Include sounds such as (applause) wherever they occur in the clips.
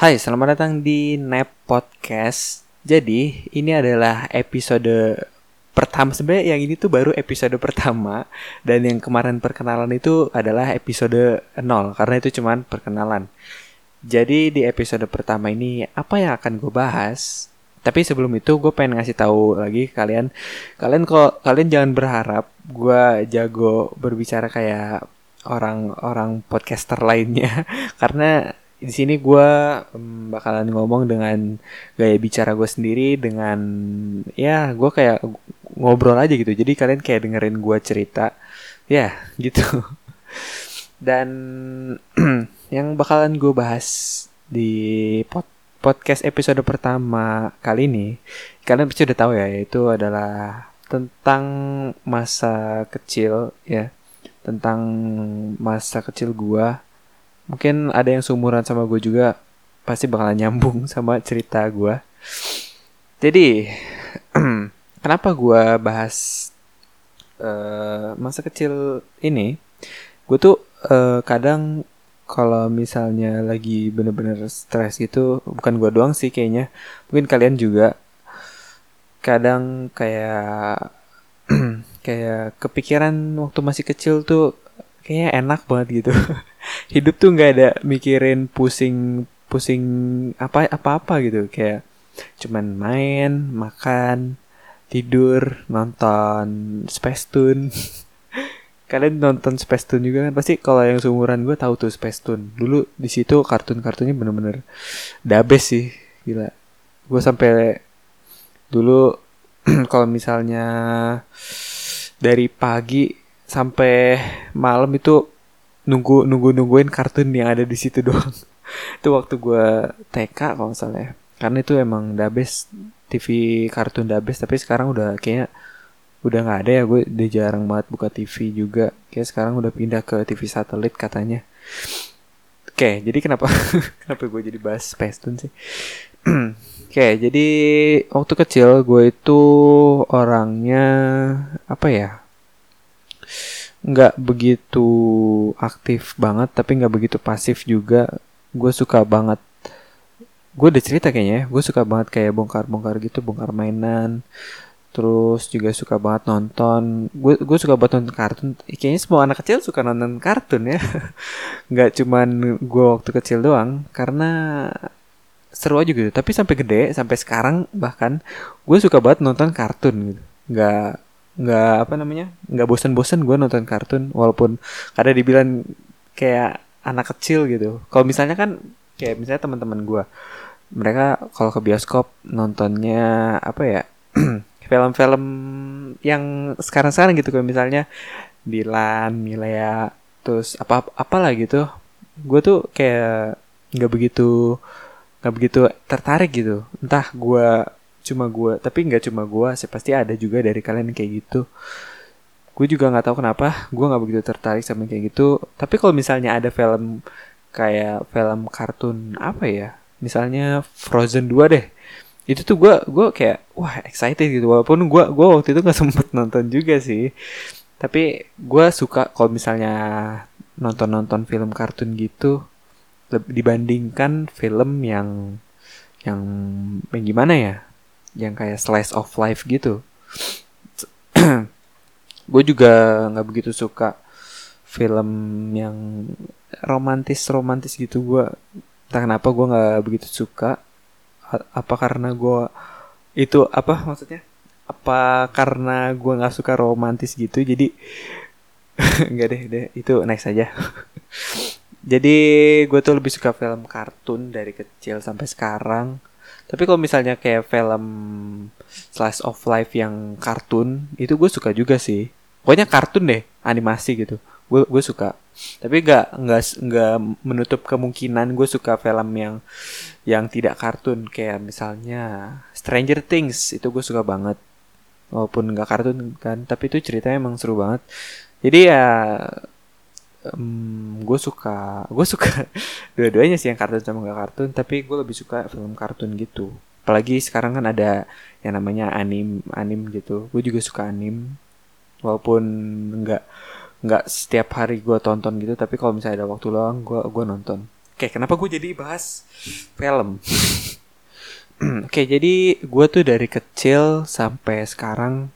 Hai, selamat datang di Nap Podcast. Jadi, ini adalah episode pertama sebenarnya yang ini tuh baru episode pertama dan yang kemarin perkenalan itu adalah episode 0 karena itu cuman perkenalan. Jadi di episode pertama ini apa yang akan gue bahas? Tapi sebelum itu gue pengen ngasih tahu lagi kalian, kalian kok kalian jangan berharap gue jago berbicara kayak orang-orang podcaster lainnya (laughs) karena di sini gue um, bakalan ngomong dengan gaya bicara gue sendiri dengan ya gue kayak ngobrol aja gitu. Jadi kalian kayak dengerin gue cerita. Ya gitu. (laughs) Dan (clears throat) yang bakalan gue bahas di pod podcast episode pertama kali ini kalian pasti udah tahu ya itu adalah tentang masa kecil ya. Tentang masa kecil gue mungkin ada yang seumuran sama gue juga pasti bakalan nyambung (laughs) sama cerita gue jadi (clears throat) kenapa gue bahas uh, masa kecil ini? Gue tuh uh, kadang kalau misalnya lagi bener-bener stres gitu bukan gue doang sih kayaknya mungkin kalian juga kadang kayak (clears throat) kayak kepikiran waktu masih kecil tuh kayaknya enak banget gitu (laughs) hidup tuh nggak ada mikirin pusing pusing apa apa apa gitu. Kayak cuman main makan tidur nonton Space Tune. (laughs) Kalian nonton Space Tune juga kan. Pasti kalau yang seumuran gue tahu tuh Space Tune. Dulu di situ kartun-kartunnya bener-bener dabes sih. Gila. Gue sampai dulu (clears throat) kalau misalnya dari pagi sampai malam itu nunggu nunggu nungguin kartun yang ada di situ (laughs) doang. Itu waktu gue TK kalau misalnya karena itu emang dabes TV kartun dabes. Tapi sekarang udah kayaknya udah nggak ada ya. Gue udah jarang banget buka TV juga. Kayak sekarang udah pindah ke TV satelit katanya. Oke jadi kenapa? (laughs) Kenapa gue jadi bahas Space sih? (clears throat) Oke jadi waktu kecil gue itu orangnya apa ya nggak begitu aktif banget tapi nggak begitu pasif juga. Gue suka banget gue udah cerita kayaknya ya gue suka banget kayak bongkar-bongkar gitu bongkar mainan. Terus juga suka banget nonton gue gue suka banget nonton kartun. Kayaknya semua anak kecil suka nonton kartun ya. (laughs) Nggak cuman gue waktu kecil doang karena seru aja gitu. Tapi sampai gede sampai sekarang bahkan gue suka banget nonton kartun gitu. Nggak nggak apa namanya nggak bosan-bosan gue nonton kartun walaupun kadang dibilang kayak anak kecil gitu kalau misalnya kan kayak misalnya teman-teman gue mereka kalau ke bioskop nontonnya apa ya (clears throat) film-film yang sekarang-sekarang gitu kayak misalnya Dilan, Milea, terus apa apalah gitu. Gue tuh kayak nggak begitu nggak begitu tertarik gitu. Entah gue cuma gue tapi nggak cuma gue sih pasti ada juga dari kalian kayak gitu. Gue juga nggak tahu kenapa gue nggak begitu tertarik sama kayak gitu. Tapi kalau misalnya ada film kayak film kartun apa ya? Misalnya Frozen 2 deh. Itu tuh gue gue kayak wah excited gitu. Walaupun gue gue waktu itu nggak (laughs) sempet nonton juga sih. Tapi gue suka kalau misalnya nonton nonton film kartun gitu dibandingkan film yang yang yang gimana ya yang kayak slice of life gitu. (clears throat) Gue juga nggak begitu suka film yang romantis romantis gitu. Gue entah kenapa gue nggak begitu suka. Apa karena gue itu apa maksudnya? Apa karena gue nggak suka romantis gitu jadi (laughs) nggak deh deh. Itu next aja. (laughs) Jadi gue tuh lebih suka film kartun dari kecil sampai sekarang tapi kalau misalnya kayak film slice of life yang kartun itu gue suka juga sih. Pokoknya kartun deh, animasi gitu. Gue gue suka. Tapi gak nggak nggak menutup kemungkinan gue suka film yang yang tidak kartun kayak misalnya Stranger Things itu gue suka banget. Walaupun nggak kartun kan, tapi itu ceritanya emang seru banget. Jadi ya um, gue suka gue suka (laughs) dua-duanya sih yang kartun sama gak kartun tapi gue lebih suka film kartun gitu. Apalagi sekarang kan ada yang namanya anim anim gitu. Gue juga suka anim. Walaupun nggak nggak setiap hari gue tonton gitu tapi kalau misalnya ada waktu luang gue gue nonton. Oke, kenapa gue jadi bahas film? (clears throat) Oke, jadi gue tuh dari kecil sampai sekarang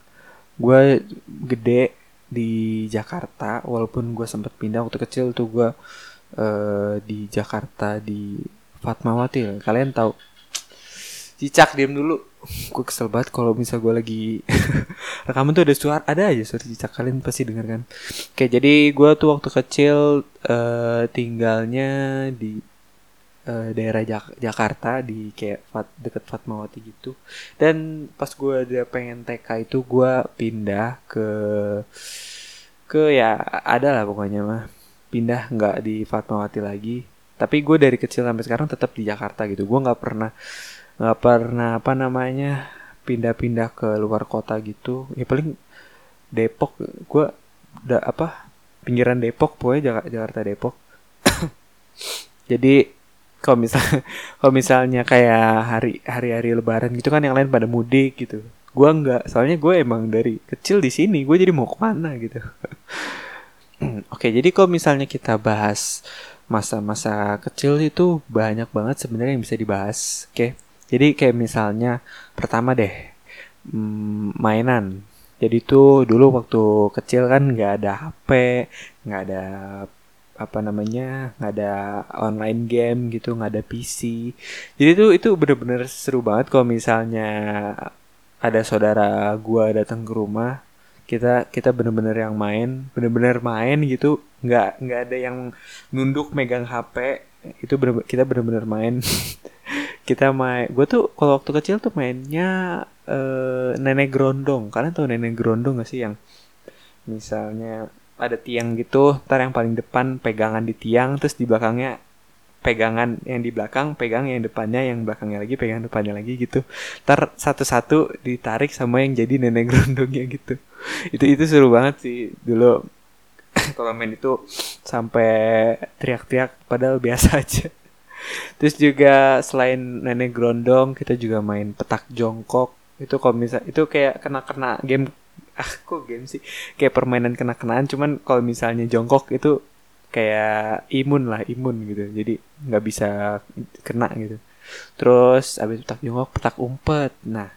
gue gede di Jakarta, walaupun gue sempat pindah waktu kecil tuh gue uh, di Jakarta di Fatmawati. Kalian tahu? Cicak diam dulu. Gue kesel banget kalau misal gue lagi (laughs) rekaman tuh ada suara ada aja suara cicak kalian pasti dengar kan. Oke, jadi gue tuh waktu kecil uh, tinggalnya di uh, daerah Jak Jakarta di kayak Fat deket Fatmawati gitu. Dan pas gue udah pengen TK itu gue pindah ke ke ya ada lah pokoknya mah. Pindah nggak di Fatmawati lagi. Tapi gue dari kecil sampai sekarang tetap di Jakarta gitu. Gue nggak pernah nggak pernah apa namanya pindah-pindah ke luar kota gitu. Ya paling Depok gue udah apa pinggiran Depok pokoknya Jakarta Depok. (coughs) Jadi kalau misal (laughs) kalau misalnya kayak hari hari hari lebaran gitu kan yang lain pada mudik gitu. Gue nggak soalnya gue emang dari kecil di sini gue jadi mau ke mana gitu. (clears throat) Oke jadi kalau misalnya kita bahas masa-masa kecil itu banyak banget sebenarnya yang bisa dibahas oke? Jadi kayak misalnya pertama deh hmm, mainan. Jadi tuh dulu waktu kecil kan nggak ada HP nggak ada apa namanya nggak ada online game gitu nggak ada PC jadi tuh itu bener-bener seru banget kalau misalnya ada saudara gua datang ke rumah kita kita bener-bener yang main bener-bener main gitu. Nggak nggak ada yang nunduk megang HP itu bener, kita bener-bener main. (laughs) Kita main gue tuh kalau waktu kecil tuh mainnya uh, nenek grondong kalian tahu nenek grondong gak sih yang misalnya ada tiang gitu ntar yang paling depan pegangan di tiang terus di belakangnya pegangan yang di belakang pegang yang depannya yang belakangnya lagi pegang depannya lagi gitu. Ntar satu-satu ditarik sama yang jadi nenek (laughs) gerondongnya gitu. Itu itu seru banget sih. Dulu (coughs) kalau main itu sampai teriak-teriak padahal biasa (laughs) aja. Terus juga selain nenek gerondong kita juga main petak jongkok. Itu kalau misal itu kayak kena kena game (laughs) ah kok game sih? Kayak permainan kena-kenaan cuman kalau misalnya jongkok itu kayak imun lah imun gitu. Jadi nggak bisa kena gitu. Terus abis petak jongkok petak umpet. Nah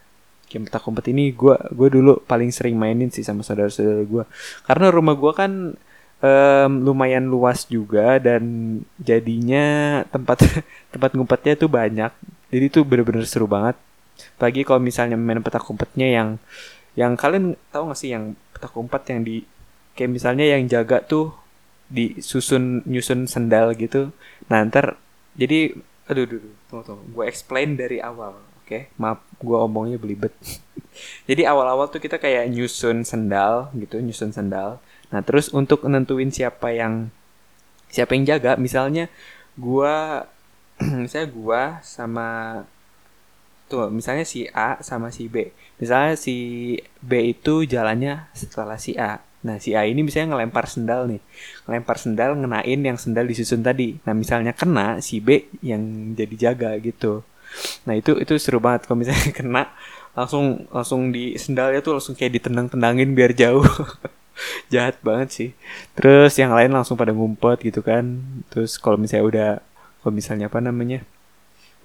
game petak umpet ini gue gue dulu paling sering mainin sih sama saudara-saudara gue karena rumah gue kan um, lumayan luas juga dan jadinya tempat (laughs) tempat ngumpetnya tuh banyak. Jadi tuh bener-bener seru banget. Pagi kalau misalnya main petak umpetnya yang yang kalian tahu gak sih yang petak umpet yang di kayak misalnya yang jaga tuh di susun nyusun sendal gitu. Nah ntar jadi aduh aduh, aduh tunggu tunggu. Gue explain dari awal oke? Okay? maaf gue omongnya belibet. (laughs) Jadi awal-awal tuh kita kayak nyusun sendal gitu nyusun sendal. Nah terus untuk nentuin siapa yang siapa yang jaga misalnya gue (clears throat) misalnya gue sama tuh misalnya si A sama si B. Misalnya si B itu jalannya setelah si A. Nah si A ini misalnya ngelempar sendal nih. Ngelempar sendal ngenain yang sendal disusun tadi. Nah misalnya kena si B yang jadi jaga gitu. Nah itu itu seru banget. Kalau misalnya (laughs) kena langsung langsung di sendalnya tuh langsung kayak ditendang-tendangin biar jauh. (laughs) Jahat banget sih. Terus yang lain langsung pada ngumpet gitu kan. Terus kalau misalnya udah kalau misalnya apa namanya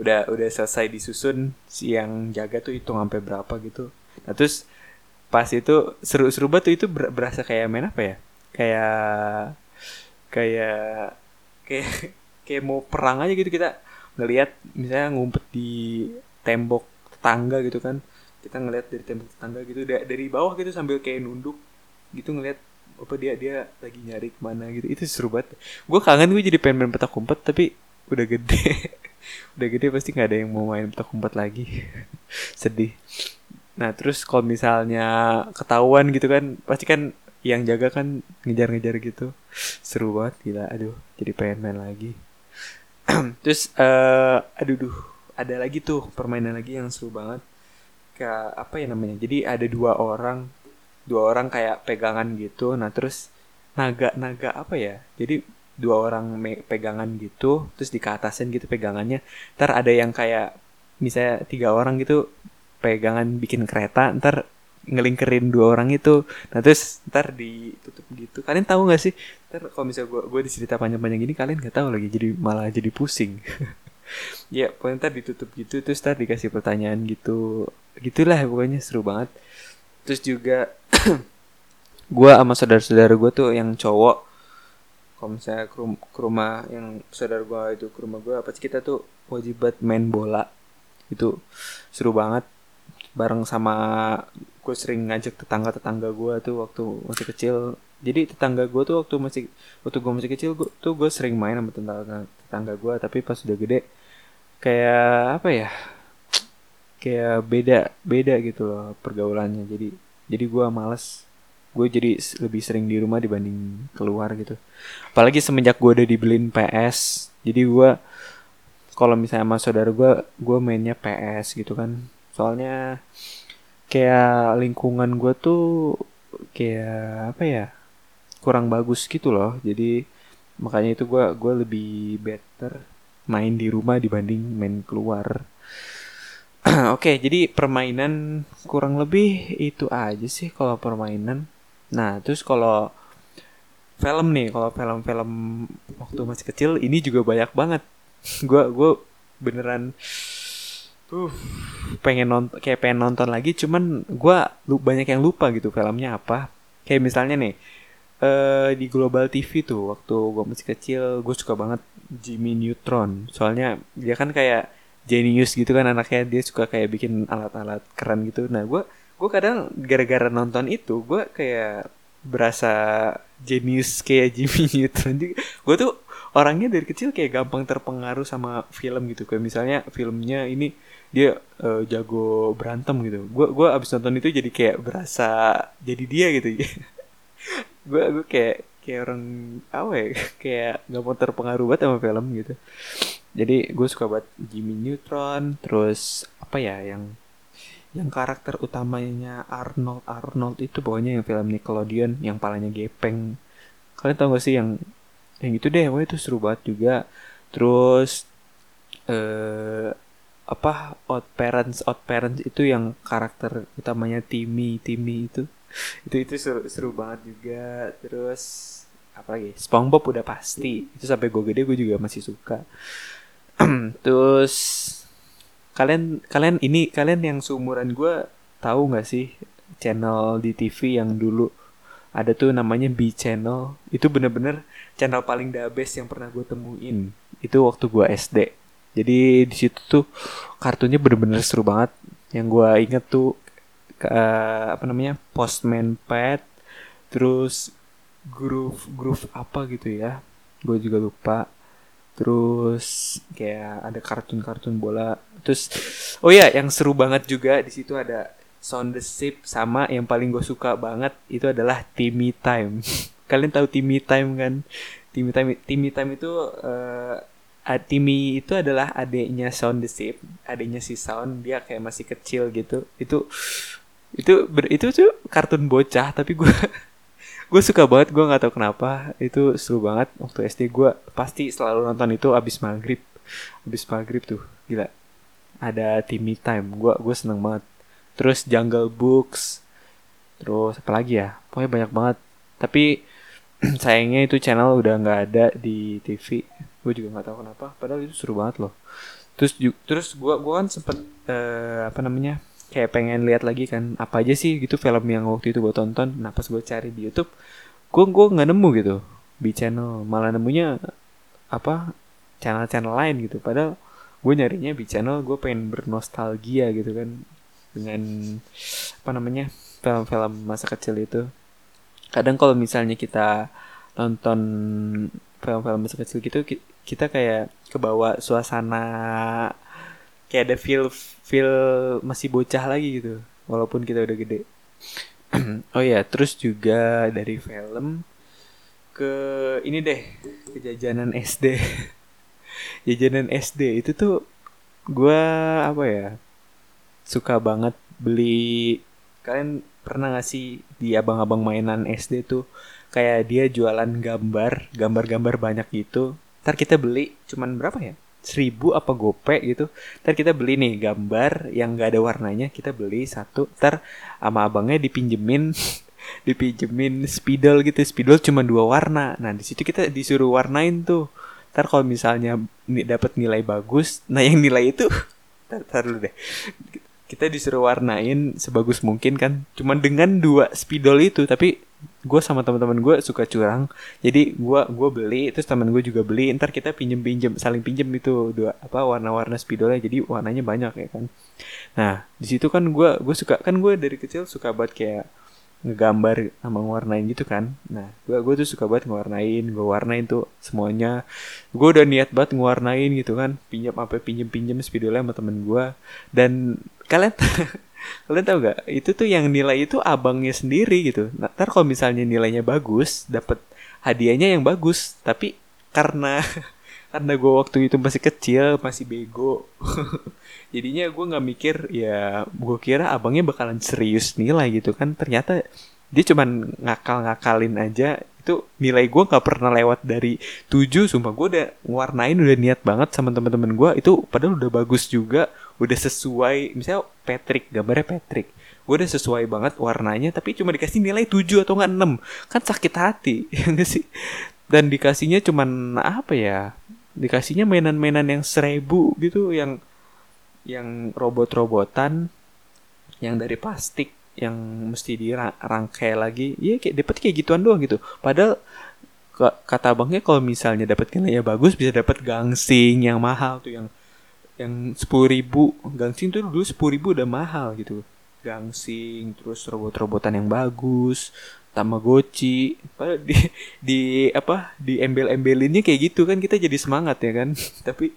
udah udah selesai disusun si yang jaga tuh hitung sampai berapa gitu. Nah terus pas itu seru-seru banget tuh itu ber berasa kayak main apa ya? Kayak kayak kayak (laughs) kayak mau perang aja gitu. Kita ngelihat misalnya ngumpet di tembok tetangga gitu kan. Kita ngelihat dari tembok tetangga gitu dari bawah gitu sambil kayak nunduk gitu ngelihat apa dia dia lagi nyari ke mana gitu. Itu seru banget. Gue kangen gue jadi pengen main petak umpet tapi udah gede (laughs) udah gede pasti nggak ada yang mau main petak umpet lagi. (laughs) Sedih. Nah terus kalau misalnya ketahuan gitu kan pasti kan yang jaga kan ngejar-ngejar gitu. Seru banget gila. Aduh jadi pengen main lagi. (clears throat) Terus uh, aduh duh. Ada lagi tuh permainan lagi yang seru banget. Kayak apa ya namanya? Jadi ada dua orang dua orang kayak pegangan gitu. Nah terus naga naga apa ya? Jadi dua orang pegangan gitu terus dikatasin gitu pegangannya. Ntar ada yang kayak misalnya tiga orang gitu pegangan bikin kereta ntar ngelingkerin dua orang itu. Nah terus ntar ditutup gitu. Kalian tahu nggak sih? Ntar kalau misalnya gue gue dicerita panjang-panjang gini kalian nggak tahu lagi jadi malah jadi pusing. (laughs) Ya pokoknya ntar ditutup gitu terus ntar dikasih pertanyaan gitu. Gitulah pokoknya seru banget. Terus juga (clears throat) gue sama saudara-saudara gue tuh yang cowok kalau misalnya ke, rum rumah yang saudara gue itu ke rumah gue apa sih kita tuh wajib buat main bola. Itu seru banget. Bareng sama gue sering ngajak tetangga-tetangga gue tuh waktu masih kecil. Jadi tetangga gue tuh waktu masih waktu gue masih kecil gua, tuh gue sering main sama tetangga tetangga gue tapi pas udah gede kayak apa ya? Kayak beda beda gitu loh pergaulannya. Jadi jadi gue males gue jadi lebih sering di rumah dibanding keluar gitu. Apalagi semenjak gue udah dibeliin PS jadi gue kalau misalnya sama saudara gue gue mainnya PS gitu kan. Soalnya kayak lingkungan gue tuh kayak apa ya kurang bagus gitu loh. Jadi makanya itu gue gue lebih better main di rumah dibanding main keluar. (clears throat) Oke, okay, jadi permainan kurang lebih itu aja sih kalau permainan. Nah, terus kalau film nih, kalau film-film waktu masih kecil ini juga banyak banget. (laughs) Gue gue beneran uh pengen nonton kayak pengen nonton lagi cuman gue lu banyak yang lupa gitu filmnya apa. Kayak misalnya nih uh, di Global TV tuh waktu gue masih kecil gue suka banget Jimmy Neutron. Soalnya dia kan kayak genius gitu kan anaknya dia suka kayak bikin alat-alat keren gitu. Nah gue gue kadang gara-gara nonton itu gue kayak berasa jenius kayak (laughs) Jimmy Neutron. Juga gue tuh orangnya dari kecil kayak gampang terpengaruh sama film gitu. Kayak misalnya filmnya ini dia uh, jago berantem gitu. Gue gue abis nonton itu jadi kayak berasa jadi dia gitu. (laughs) Gue gue kayak kayak orang apa ya (laughs) kayak gampang terpengaruh banget sama film gitu. Jadi gue suka buat Jimmy Neutron terus apa ya yang yang karakter utamanya Arnold Arnold itu pokoknya yang film Nickelodeon yang palanya gepeng. Kalian tau gak sih yang yang itu deh pokoknya itu seru banget juga. Terus eh apa Odd Parents Odd Parents itu yang karakter utamanya Timmy Timmy itu. (laughs) Itu itu seru, seru banget juga. Terus apa lagi? SpongeBob udah pasti. Itu sampai gue gede gue juga masih suka. (clears throat) Terus kalian kalian ini kalian yang seumuran gue tahu nggak sih channel di TV yang dulu ada tuh namanya B channel? Itu bener-bener channel paling best yang pernah gue temuin. Itu waktu gue SD jadi di situ tuh kartunya bener-bener seru banget. Yang gue inget tuh uh, apa namanya Postman Pet terus groove groove apa gitu ya. Gue juga lupa terus kayak ada kartun-kartun bola. Terus oh ya yang seru banget juga di situ ada Sound the Ship sama yang paling gue suka banget itu adalah Timmy Time. (laughs) Kalian tahu Timmy Time kan? Timmy Time Timmy Time itu uh, Timmy itu adalah adiknya Sound the Ship adiknya si Sound dia kayak masih kecil gitu. Itu itu itu tuh kartun bocah tapi gue (laughs) gue suka banget gue nggak tahu kenapa. Itu seru banget. Waktu SD gue pasti selalu nonton itu abis maghrib. Abis maghrib tuh gila. Ada Timmy Time. Gue gue seneng banget. Terus Jungle Books. Terus apa lagi ya? Pokoknya banyak banget. Tapi (clears throat) sayangnya itu channel udah nggak ada di TV gue juga nggak tahu kenapa. Padahal itu seru banget loh. Terus terus gue gue kan sempet uh, apa namanya kayak pengen lihat lagi kan apa aja sih gitu film yang waktu itu gue tonton. Nah pas gue cari di YouTube gue gue nggak nemu gitu. Di channel malah nemunya apa channel-channel lain gitu. Padahal gue nyarinya di channel gue pengen bernostalgia gitu kan dengan apa namanya film-film masa kecil itu. Kadang kalau misalnya kita nonton film-film masa kecil gitu kita kayak kebawa suasana kayak ada feel feel masih bocah lagi gitu walaupun kita udah gede. (clears throat) Oh ya terus juga dari film ke ini deh kejajanan SD jajanan SD (laughs) itu tuh gue apa ya suka banget beli kalian pernah gak sih di abang-abang mainan SD tuh kayak dia jualan gambar gambar-gambar banyak gitu ntar kita beli cuman berapa ya seribu apa gope gitu. Ntar kita beli nih gambar yang gak ada warnanya kita beli satu. Ntar sama abangnya dipinjemin (laughs) dipinjemin spidol gitu. Spidol cuma dua warna. Nah di situ kita disuruh warnain tuh. Ntar kalau misalnya dapat nilai bagus nah yang nilai itu (laughs) tar, tar dulu deh. Kita disuruh warnain sebagus mungkin kan. Cuman dengan dua spidol itu tapi gue sama teman-teman gue suka curang. Jadi gue gue beli terus teman gue juga beli. Ntar kita pinjem pinjem saling pinjem itu dua apa warna-warna spidolnya. Jadi warnanya banyak ya kan. Nah di situ kan gue gue suka kan gue dari kecil suka buat kayak ngegambar sama ngewarnain gitu kan. Nah gue gue tuh suka banget ngewarnain gue warnain tuh semuanya. Gue udah niat banget ngewarnain gitu kan. Pinjam apa pinjem pinjam spidolnya sama temen gue dan kalian (laughs) kalian tahu gak itu tuh yang nilai itu abangnya sendiri gitu. Nah, ntar kalau misalnya nilainya bagus dapat hadiahnya yang bagus. Tapi karena (laughs) karena gue waktu itu masih kecil masih bego (laughs) jadinya gue nggak mikir ya gue kira abangnya bakalan serius nilai gitu kan. Ternyata dia cuman ngakal-ngakalin aja. Itu nilai gue nggak pernah lewat dari 7 sumpah gue udah warnain udah niat banget sama teman-teman gue itu padahal udah bagus juga udah sesuai misalnya Patrick gambarnya Patrick. Gue udah sesuai banget warnanya tapi cuma dikasih nilai 7 atau enggak 6 kan sakit hati (laughs) ya sih? Dan dikasihnya cuman apa ya? Dikasihnya mainan-mainan yang seribu gitu yang yang robot-robotan yang dari plastik yang mesti dirangkai lagi. Iya kayak dapat kayak gituan doang gitu. Padahal kata abangnya kalau misalnya dapat nilainya bagus bisa dapat gangsing yang mahal tuh yang yang sepuluh ribu gangsing tuh dulu sepuluh ribu udah mahal gitu. Gangsing terus robot-robotan yang bagus Tamagotchi. Padahal di di apa di embel-embelinnya kayak gitu kan kita jadi semangat ya kan. (laughs) Tapi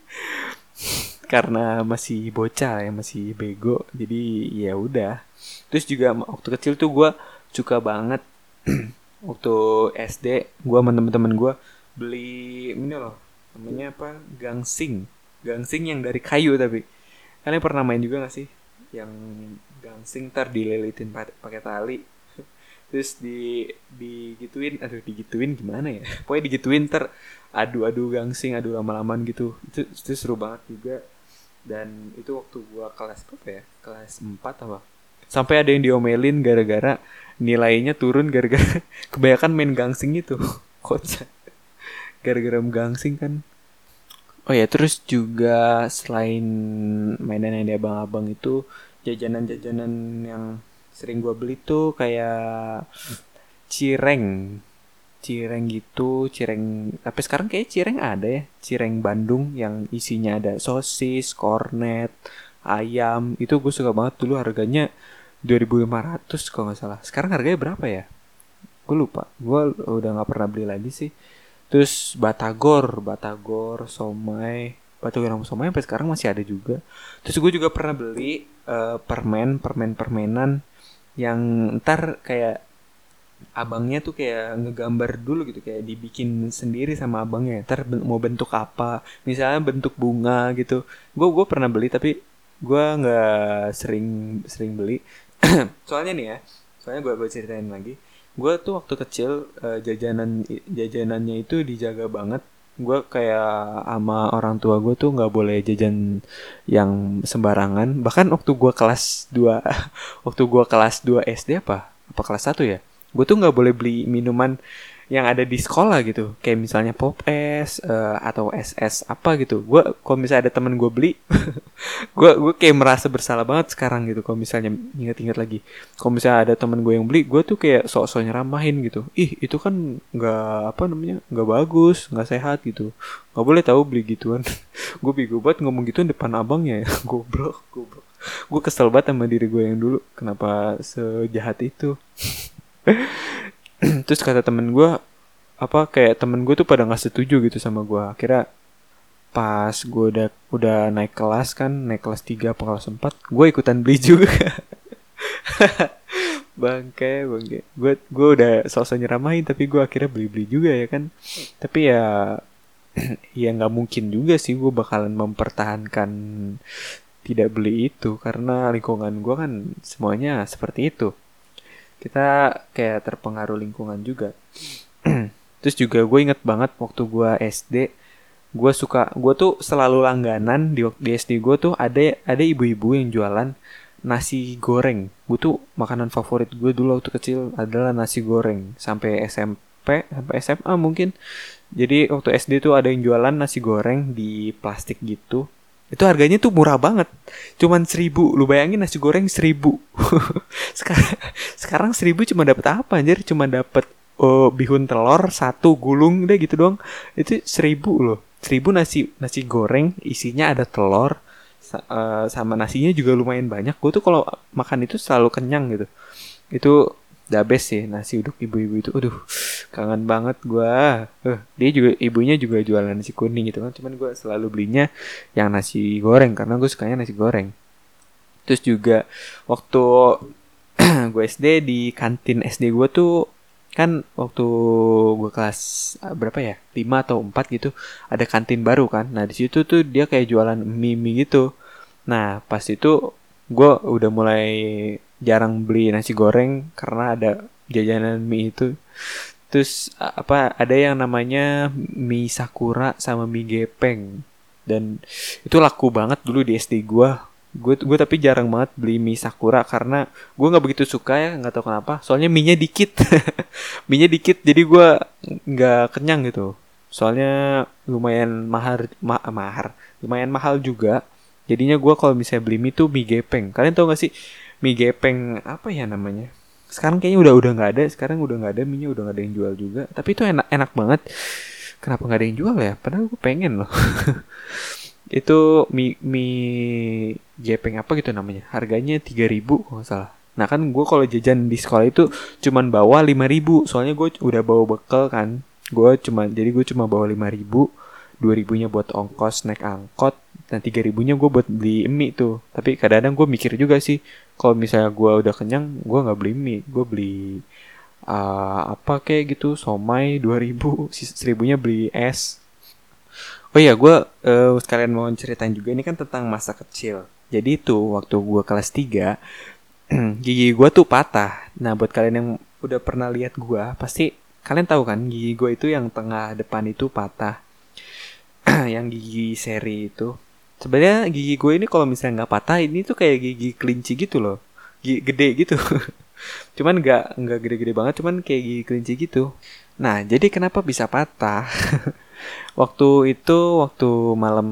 karena masih bocah ya masih bego jadi ya udah. Terus juga waktu kecil tuh gue suka banget (clears throat) waktu SD gue sama temen-temen gue beli ini loh namanya apa? Gangsing gangsing yang dari kayu tapi. Kalian pernah main juga gak sih? Yang gangsing tar dililitin pakai tali. (laughs) Terus di digituin aduh digituin gimana ya? (laughs) Pokoknya digituin ter adu-adu gangsing adu lama-lamaan gitu. Itu, itu seru banget juga. Dan itu waktu gua kelas berapa ya? Kelas 4 apa? Sampai ada yang diomelin gara-gara nilainya turun gara-gara (laughs) kebanyakan main gangsing itu. Kocak. Gara-gara gangsing kan oh ya terus juga selain mainan yang di abang-abang itu jajanan-jajanan yang sering gue beli tuh kayak cireng. Cireng gitu cireng tapi sekarang kayak cireng ada ya. Cireng Bandung yang isinya ada sosis kornet ayam. Itu gue suka banget dulu harganya 2500 kalau nggak salah. Sekarang harganya berapa ya? Gue lupa. Gue udah nggak pernah beli lagi sih terus batagor batagor somai. Batagor sama somai sampai sekarang masih ada juga. Terus gue juga pernah beli uh, permen permen permenan yang ntar kayak abangnya tuh kayak ngegambar dulu gitu kayak dibikin sendiri sama abangnya. Ntar mau bentuk apa misalnya bentuk bunga gitu. Gue gue pernah beli tapi gue nggak sering sering beli. (clears throat) Soalnya nih ya soalnya gue gue ceritain lagi gue tuh waktu kecil uh, jajanan jajanannya itu dijaga banget. Gue kayak sama orang tua gue tuh nggak boleh jajan yang sembarangan. Bahkan waktu gue kelas 2 (laughs) waktu gue kelas 2 SD apa? Apa kelas 1 ya? Gue tuh nggak boleh beli minuman yang ada di sekolah gitu. Kayak misalnya pop es uh, atau ss apa gitu. Gue kalau misalnya ada temen gue beli (laughs) gue gue kayak merasa bersalah banget sekarang gitu. Kalau misalnya inget-inget lagi. Kalau misalnya ada temen gue yang beli gue tuh kayak sok-sok nyeramahin gitu. Ih itu kan nggak apa namanya nggak bagus nggak sehat gitu. Nggak boleh tahu beli gituan. (laughs) Gue bingung banget ngomong gitu depan abangnya ya. (laughs) Goblok goblok. Gue kesel banget sama diri gue yang dulu. Kenapa sejahat itu (clears throat) terus kata temen gue apa kayak temen gue tuh pada nggak setuju gitu sama gue akhirnya pas gue udah udah naik kelas kan naik kelas 3 apa kelas 4 gue ikutan beli juga. (laughs) Bangke bangke. Gue gue udah sosok nyeramahin tapi gue akhirnya beli beli juga ya kan. Tapi ya (clears throat) ya nggak mungkin juga sih gue bakalan mempertahankan tidak beli itu. Karena lingkungan gue kan semuanya seperti itu kita kayak terpengaruh lingkungan juga. (clears throat) Terus juga gue inget banget waktu gue SD gue suka gue tuh selalu langganan di, di SD gue tuh ada ada ibu-ibu yang jualan nasi goreng. Gue tuh makanan favorit gue dulu waktu kecil adalah nasi goreng. Sampai SMP sampai SMA mungkin. Jadi waktu SD tuh ada yang jualan nasi goreng di plastik gitu itu harganya tuh murah banget. Cuman seribu. Lu bayangin nasi goreng seribu. (laughs) Sekarang sekarang seribu cuma dapat apa anjir? Cuma dapat oh, bihun telur satu gulung deh gitu doang. Itu seribu loh. Seribu nasi nasi goreng isinya ada telur uh, sama nasinya juga lumayan banyak. Gue tuh kalau makan itu selalu kenyang gitu. Itu the best sih nasi uduk ibu-ibu itu. Aduh kangen banget gue uh, dia juga ibunya juga jualan nasi kuning gitu kan. Cuman gue selalu belinya yang nasi goreng karena gue sukanya nasi goreng. Terus juga waktu (clears throat) gue SD di kantin SD gue tuh kan waktu gue kelas ah, berapa ya? 5 atau 4 gitu ada kantin baru kan. Nah di situ tuh dia kayak jualan mie mie gitu. Nah pas itu gue udah mulai jarang beli nasi goreng karena ada jajanan mie itu. Terus apa ada yang namanya mie sakura sama mie gepeng. Dan itu laku banget dulu di SD gue gue gue tapi jarang banget beli mie sakura karena gue nggak begitu suka ya nggak tahu kenapa. Soalnya mie nya dikit. (laughs) Mie nya dikit jadi gue nggak kenyang gitu. Soalnya lumayan mahal ma mahar lumayan mahal juga. Jadinya gue kalau misalnya beli mie tuh mie gepeng. Kalian tau gak sih mie gepeng apa ya namanya? Sekarang kayaknya udah udah nggak ada sekarang udah nggak ada mie nya udah nggak ada yang jual juga. Tapi itu enak enak banget. Kenapa nggak ada yang jual ya? Padahal gue pengen loh. (laughs) Itu mie mie gepeng apa gitu namanya? Harganya tiga ribu kalau nggak salah. Nah kan gue kalau jajan di sekolah itu cuman bawa lima ribu. Soalnya gue udah bawa bekal kan. Gue cuma jadi gue cuma bawa lima ribu dua ribunya buat ongkos naik angkot dan tiga ribunya gue buat beli mie tuh tapi kadang-kadang gue mikir juga sih kalau misalnya gue udah kenyang gue nggak beli mie gue beli uh, apa kayak gitu somai dua ribu seribunya beli es Oh iya, gue uh, sekalian mau ceritain juga ini kan tentang masa kecil. Jadi itu waktu gue kelas 3 (clears throat) gigi gue tuh patah. Nah buat kalian yang udah pernah lihat gue, pasti kalian tahu kan gigi gue itu yang tengah depan itu patah. (clears throat) yang gigi seri itu. Sebenarnya gigi gue ini kalau misalnya nggak patah, ini tuh kayak gigi kelinci gitu loh, gigi gede gitu. (laughs) cuman nggak nggak gede-gede banget, cuman kayak gigi kelinci gitu. Nah jadi kenapa bisa patah? (laughs) waktu itu waktu malam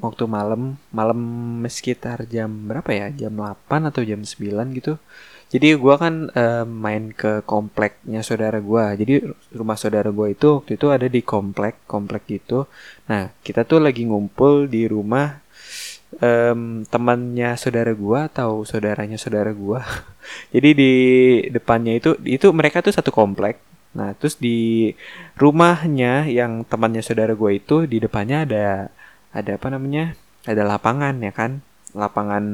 waktu malam malam sekitar jam berapa ya jam 8 atau jam 9 gitu jadi gue kan uh, main ke kompleknya saudara gue jadi rumah saudara gue itu waktu itu ada di komplek komplek gitu nah kita tuh lagi ngumpul di rumah um, temannya saudara gue atau saudaranya saudara gue (laughs) jadi di depannya itu itu mereka tuh satu komplek Nah, terus di rumahnya yang temannya saudara gue itu di depannya ada ada apa namanya? Ada lapangan ya kan? Lapangan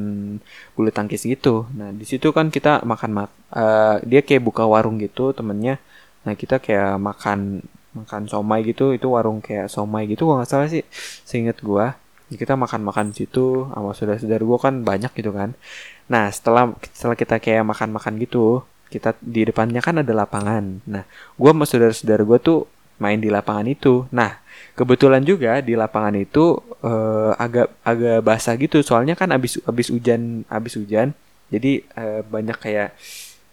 bulu tangkis gitu. Nah, di situ kan kita makan mak uh, dia kayak buka warung gitu temennya. Nah, kita kayak makan makan somai gitu, itu warung kayak somai gitu kalau nggak salah sih. Seinget gue kita makan-makan situ sama saudara-saudara gue kan banyak gitu kan. Nah, setelah setelah kita kayak makan-makan gitu, kita di depannya kan ada lapangan. Nah, gue sama saudara-saudara gue tuh main di lapangan itu. Nah, kebetulan juga di lapangan itu uh, agak agak basah gitu. Soalnya kan abis abis hujan abis hujan, jadi uh, banyak kayak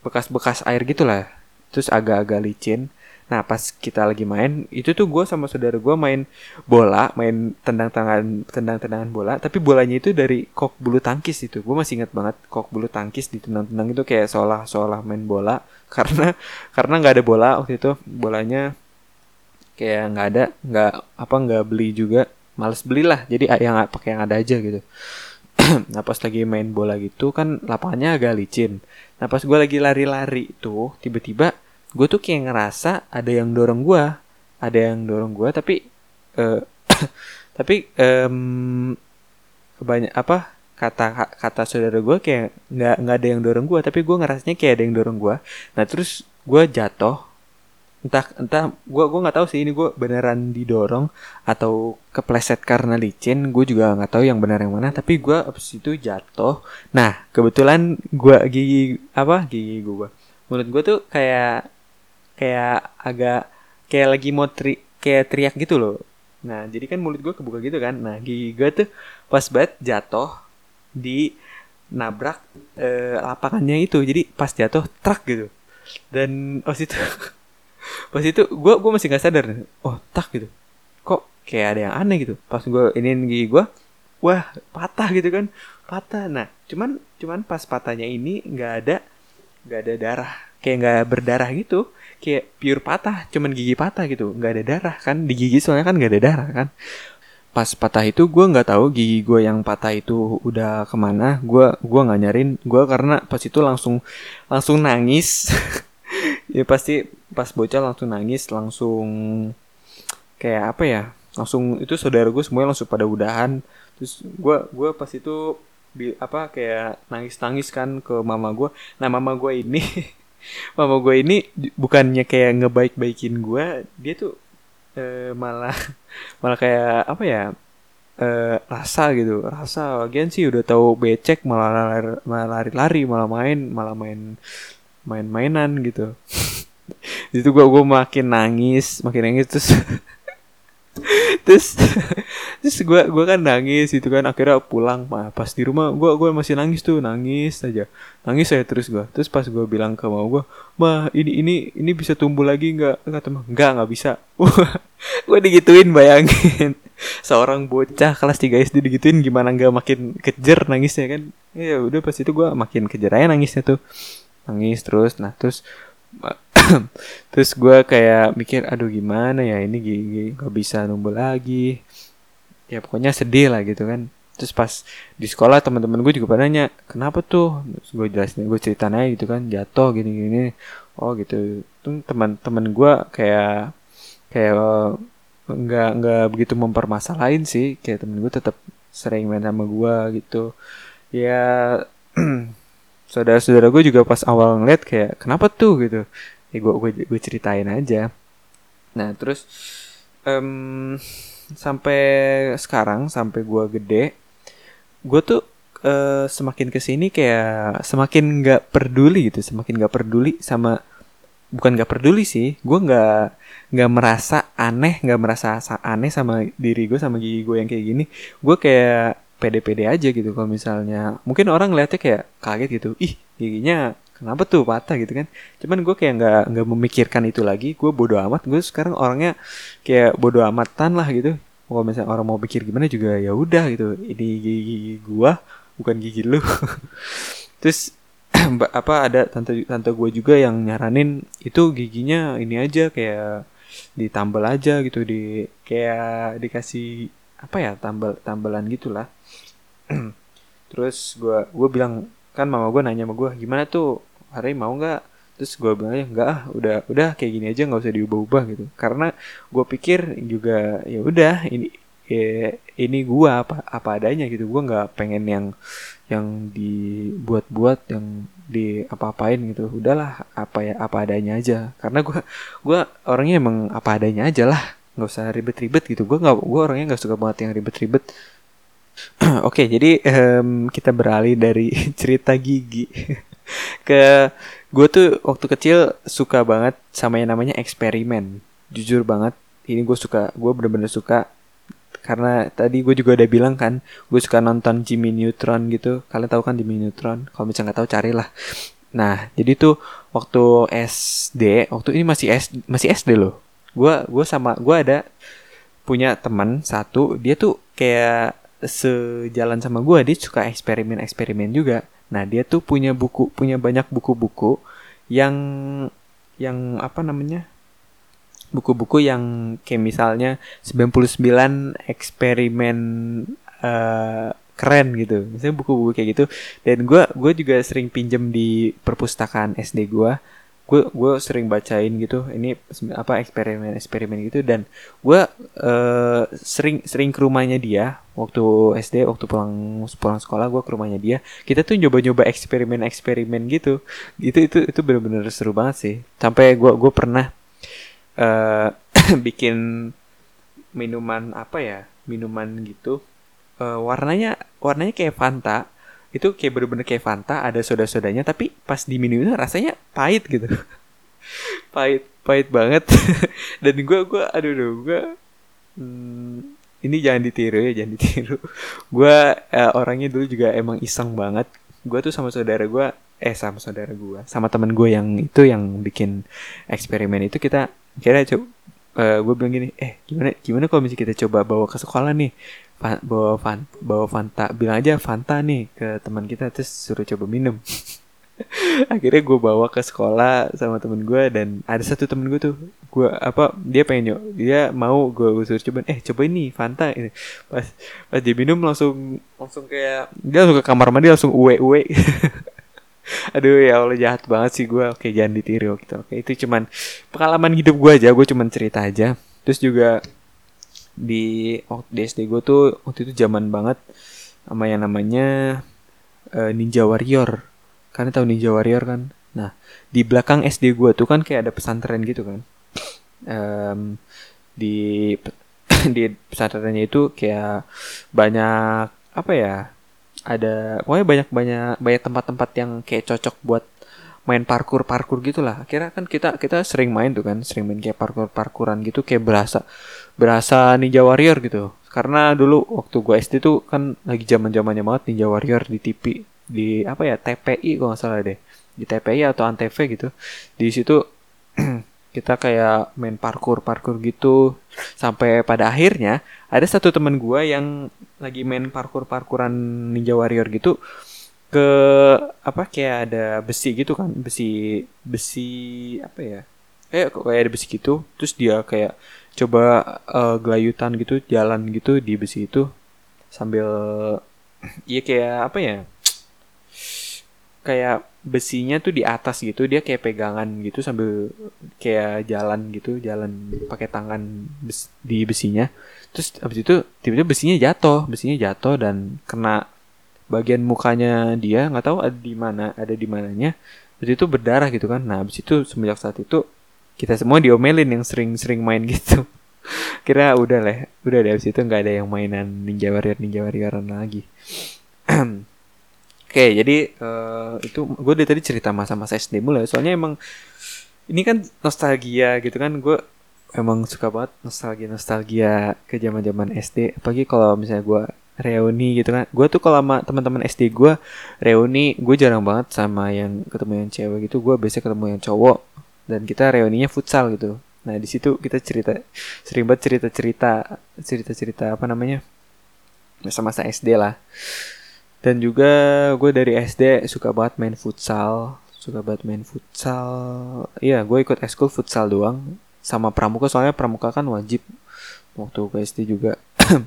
bekas-bekas air gitulah. Terus agak-agak licin. Nah pas kita lagi main itu tuh gue sama saudara gue main bola, main tendang tangan tendang tendangan bola, tapi bolanya itu dari kok bulu tangkis itu. Gue masih ingat banget kok bulu tangkis di tendang-tendang itu kayak seolah seolah main bola (laughs) karena karena nggak ada bola waktu itu bolanya kayak nggak ada nggak apa nggak beli juga males belilah. Jadi yang pakai yang ada aja gitu. (clears throat) Nah pas lagi main bola gitu kan lapangannya agak licin. Nah pas gue lagi lari-lari tuh tiba-tiba gue tuh kayak ngerasa ada yang dorong gue ada yang dorong gue tapi uh, (clears throat) tapi um, banyak apa kata kata saudara gue kayak nggak nggak ada yang dorong gue tapi gue ngerasanya kayak ada yang dorong gue nah terus gue jatuh entah entah gue gue nggak tahu sih ini gue beneran didorong atau kepleset karena licin gue juga nggak tahu yang benar yang mana tapi gue abis itu jatuh. Nah kebetulan gue gigi apa gigi gue mulut gue tuh kayak kayak agak kayak lagi mau tri kayak teriak gitu loh. Nah jadi kan mulut gue kebuka gitu kan. Nah gigi gue tuh pas banget jatuh di nabrak eh, lapangannya itu. Jadi pas jatuh truk gitu. Dan pas itu (laughs) pas itu gue gue masih nggak sadar oh tak gitu. Kok kayak ada yang aneh gitu. Pas gue ini gigi gue wah patah gitu kan. Patah. Nah cuman cuman pas patahnya ini nggak ada nggak ada darah. Kayak nggak berdarah gitu. Kayak pure patah cuman gigi patah gitu. Nggak ada darah kan. Di gigi soalnya kan nggak ada darah kan. Pas patah itu gue nggak tahu gigi gue yang patah itu udah ke mana. Gue gua nggak nyariin. Gue karena pas itu langsung langsung nangis (laughs) ya pasti pas bocah langsung nangis langsung kayak apa ya langsung itu saudara gue semuanya langsung pada udahan. Terus gue gue pas itu bi, apa kayak nangis nangis kan ke mama gue nah mama gue ini (laughs) mama gue ini bukannya kayak ngebaik baikin gue dia tuh eh, malah (laughs) malah kayak apa ya eh, rasa gitu. Rasa bagian sih udah tahu becek malah lari malah lari lari malah main malah main main mainan gitu (laughs) itu gua gua makin nangis makin nangis terus (laughs) terus (laughs) terus gue gua kan nangis itu kan akhirnya pulang pas di rumah gue gua masih nangis tuh nangis aja. Nangis saya terus gue terus pas gue bilang ke mau gue mah ini ini ini bisa tumbuh lagi nggak? Kata mah nggak nggak bisa. Gue digituin bayangin. Seorang bocah kelas 3 SD digituin gimana nggak makin kejer nangisnya kan? Ya udah pas itu gue makin kejer aja nangisnya tuh nangis terus. Nah terus (clears throat) terus gue kayak mikir aduh gimana ya ini? Gigi gak bisa numbuh lagi. Ya pokoknya sedih lah gitu kan. Terus pas di sekolah teman-teman gue juga pada nanya kenapa tuh? Gue jelasin gue ceritain aja gitu kan jatuh gini gini oh gitu. Teman-teman gue kayak kayak nggak nggak begitu mempermasalahin sih. Kayak temen gue tetap sering main sama gue gitu. Ya (clears throat) saudara-saudara gue juga pas awal ngeliat kayak kenapa tuh? Gitu. Ya gue gue gue ceritain aja. Nah terus um, sampai sekarang sampai gue gede gue tuh uh, semakin ke sini kayak semakin nggak peduli gitu semakin nggak peduli sama bukan nggak peduli sih gue nggak nggak merasa aneh nggak merasa aneh sama diri gue sama gigi gue yang kayak gini. Gue kayak pede-pede aja gitu kalau misalnya. Mungkin orang ngeliatnya kayak kaget gitu. Ih giginya kenapa tuh patah gitu kan? Cuman gue kayak nggak nggak memikirkan itu lagi. Gue bodoh amat. Gue sekarang orangnya kayak bodoh amatan lah gitu. Kalau misalnya orang mau pikir gimana juga ya udah gitu. Ini gigi gue bukan gigi lu. (laughs) Terus (clears throat) apa ada tante tante gue juga yang nyaranin itu giginya ini aja kayak ditambal aja gitu di kayak dikasih apa ya tambal tambalan gitulah (clears throat) terus gue gue bilang kan mama gue nanya sama gue gimana tuh? Hari mau nggak? Terus gue bilang ya nggak ah udah udah kayak gini aja nggak usah diubah-ubah gitu. Karena gue pikir juga ya udah ini ya, ini gue apa apa adanya gitu. Gue nggak pengen yang yang dibuat-buat yang di apa-apain gitu. Udahlah apa ya apa adanya aja. Karena gue gue orangnya emang apa adanya aja lah. Nggak usah ribet-ribet gitu. Gue nggak gue orangnya nggak suka banget yang ribet-ribet (clears throat) Oke, jadi um, kita beralih dari (laughs) cerita gigi (laughs) ke gue tuh waktu kecil suka banget sama yang namanya eksperimen. Jujur banget, ini gue suka, gue bener-bener suka karena tadi gue juga udah bilang kan, gue suka nonton Jimmy Neutron gitu. Kalian tahu kan Jimmy Neutron? Kalau misalnya nggak tahu carilah. Nah, jadi tuh waktu SD, waktu ini masih S, masih SD loh. Gue gue sama gue ada punya teman satu, dia tuh kayak sejalan sama gue dia suka eksperimen-eksperimen juga. Nah dia tuh punya buku punya banyak buku-buku yang yang apa namanya? Buku-buku yang kayak misalnya 99 eksperimen uh, keren gitu. Misalnya buku-buku kayak gitu. Dan gue gue juga sering pinjem di perpustakaan SD gue gue gue sering bacain gitu ini apa eksperimen eksperimen gitu dan gue uh, sering sering ke rumahnya dia waktu SD waktu pulang pulang sekolah gue ke rumahnya dia. Kita tuh nyoba nyoba eksperimen eksperimen gitu. Itu itu itu bener-bener seru banget sih. Sampai gue gue pernah uh, (coughs) bikin minuman apa ya minuman gitu. Uh, warnanya warnanya kayak Fanta itu kayak bener-bener kayak Fanta ada soda-sodanya tapi pas diminumnya rasanya pahit gitu. (laughs) Pahit pahit banget. (laughs) Dan gue gue aduh aduh gue hmm, ini jangan ditiru ya jangan ditiru. (laughs) Gue uh, orangnya dulu juga emang iseng banget. Gue tuh sama saudara gue eh sama saudara gue sama temen gue yang itu yang bikin eksperimen itu kita kira coba uh, eh, gue bilang gini eh gimana gimana kalau misalnya kita coba bawa ke sekolah nih bawa fan bawa Fanta. Bilang aja Fanta nih ke teman kita terus suruh coba minum. (laughs) Akhirnya gue bawa ke sekolah sama temen gue dan ada satu temen gue tuh gue apa dia pengen nyok dia mau gue suruh coba eh coba ini Fanta. Ini pas pas dia minum langsung langsung kayak dia langsung ke kamar mandi langsung uwe uwe. (laughs) Aduh ya Allah jahat banget sih gue oke jangan ditiru gitu. Oke itu cuman pengalaman hidup gue aja gue cuman cerita aja. Terus juga di waktu di SD gue tuh waktu itu zaman banget sama yang namanya uh, Ninja Warrior. Karena tahu Ninja Warrior kan? Nah di belakang SD gue tuh kan kayak ada pesantren gitu kan. Um, di (coughs) di pesantrennya itu kayak banyak apa ya ada pokoknya banyak banyak banyak tempat-tempat yang kayak cocok buat main parkur parkur gitulah. Akhirnya kan kita kita sering main tuh kan sering main kayak parkur parkuran gitu kayak berasa berasa Ninja Warrior gitu. Karena dulu waktu gue SD tuh kan lagi zaman zamannya banget Ninja Warrior di TV di apa ya TPI kalau nggak salah deh. Di TPI atau antv gitu. Di situ (clears throat) kita kayak main parkur parkur gitu. Sampai pada akhirnya ada satu teman gue yang lagi main parkur parkuran ninja warrior gitu ke apa kayak ada besi gitu kan. Besi besi apa ya? Eh kayak ada besi gitu. Terus dia kayak coba uh, gelayutan gitu jalan gitu di besi itu sambil iya kayak apa ya kayak besinya tuh di atas gitu dia kayak pegangan gitu sambil kayak jalan gitu jalan pakai tangan bes di besinya. Terus abis itu tiba-tiba besinya jatuh besinya jatuh dan kena bagian mukanya dia nggak tahu ada di mana ada di mananya. Abis itu berdarah gitu kan. Nah abis itu semenjak saat itu kita semua diomelin yang sering-sering main gitu (laughs) kira udah lah udah deh abis itu nggak ada yang mainan ninja warrior ninja warrioran lagi (clears throat) Oke, jadi uh, itu gue dari tadi cerita masa-masa SD mulai. Soalnya emang ini kan nostalgia gitu kan. Gue emang suka banget nostalgia nostalgia ke zaman zaman SD. Apalagi kalau misalnya gue reuni gitu kan. Gue tuh kalau sama teman-teman SD gue reuni, gue jarang banget sama yang ketemu yang cewek gitu. Gue biasanya ketemu yang cowok dan kita reuninya futsal gitu. Nah di situ kita cerita sering banget cerita cerita cerita cerita apa namanya? Masa-masa SD lah. Dan juga gue dari SD suka banget main futsal suka banget main futsal. Iya gue ikut eskul futsal doang sama pramuka soalnya pramuka kan wajib. Waktu ke SD juga. (clears throat)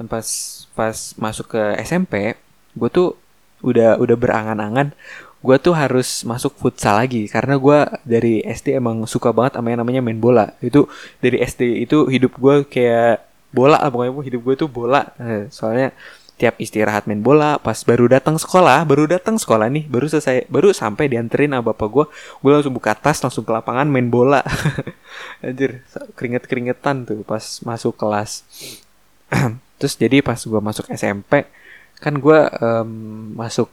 Pas pas masuk ke SMP gue tuh udah udah berangan-angan gue tuh harus masuk futsal lagi karena gue dari SD emang suka banget sama yang namanya main bola. Itu dari SD itu hidup gue kayak bola pokoknya hidup gue tuh bola. Eh, soalnya tiap istirahat main bola pas baru datang sekolah baru datang sekolah nih baru selesai baru sampai dianterin sama bapak gue gue langsung buka tas langsung ke lapangan main bola. (laughs) Anjir keringet keringetan tuh pas masuk kelas. (clears throat) Terus jadi pas gue masuk SMP kan gue um, masuk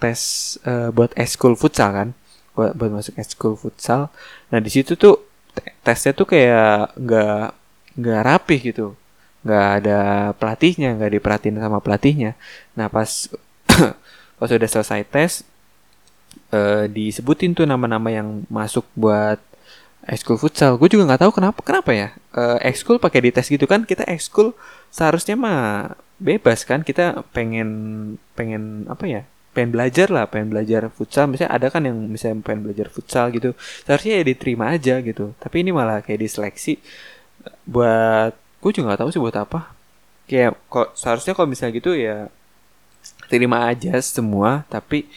tes uh, buat eskul futsal kan? Buat buat masuk eskul futsal. Nah di situ tuh tesnya tuh kayak nggak nggak rapih gitu. Nggak ada pelatihnya nggak diperhatiin sama pelatihnya. Nah pas (coughs) pas udah selesai tes uh, disebutin tuh nama-nama yang masuk buat ekskul futsal. Gue juga nggak tahu kenapa kenapa ya? Uh, ekskul pakai di tes gitu kan? Kita ekskul seharusnya mah bebas kan? Kita pengen pengen apa ya pengen belajar lah pengen belajar futsal. Misalnya ada kan yang misalnya pengen belajar futsal gitu seharusnya ya diterima aja gitu. Tapi ini malah kayak diseleksi. Buat gue juga nggak tahu sih buat apa. Kayak kok seharusnya kalau misalnya gitu ya terima aja semua tapi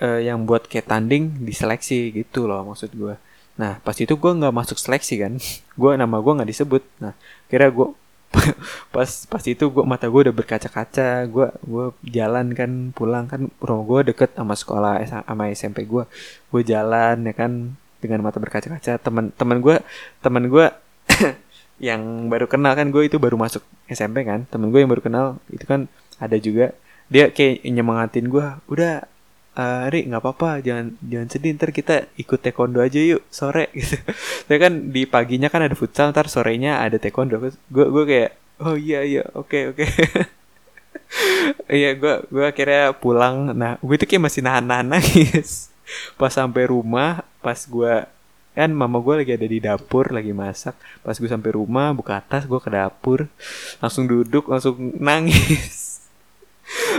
uh, yang buat kayak tanding diseleksi gitu loh maksud gue nah pas itu gue nggak masuk seleksi kan. (laughs) Gue nama gue nggak disebut. Nah kira gue (laughs) pas pas itu gue mata gue udah berkaca-kaca. Gue gue jalan kan pulang kan rumah gue deket sama sekolah sama SMP gue gue jalan ya kan dengan mata berkaca-kaca. Teman teman gue teman gue (coughs) yang baru kenal kan gue itu baru masuk SMP kan. Temen gue yang baru kenal itu kan ada juga. Dia kayak nyemangatin gue udah uh, Ri nggak apa-apa jangan jangan sedih ntar kita ikut taekwondo aja yuk sore (laughs) gitu. Saya kan di paginya kan ada futsal ntar sorenya ada taekwondo. Gue gue kayak oh iya iya oke okay, oke. Okay. (laughs) iya gue gue akhirnya pulang. Nah gue tuh kayak masih nahan nahan (laughs) nangis. Pas sampai rumah pas gue kan mama gue lagi ada di dapur lagi masak. Pas gue sampai rumah buka atas gue ke dapur. Langsung duduk langsung nangis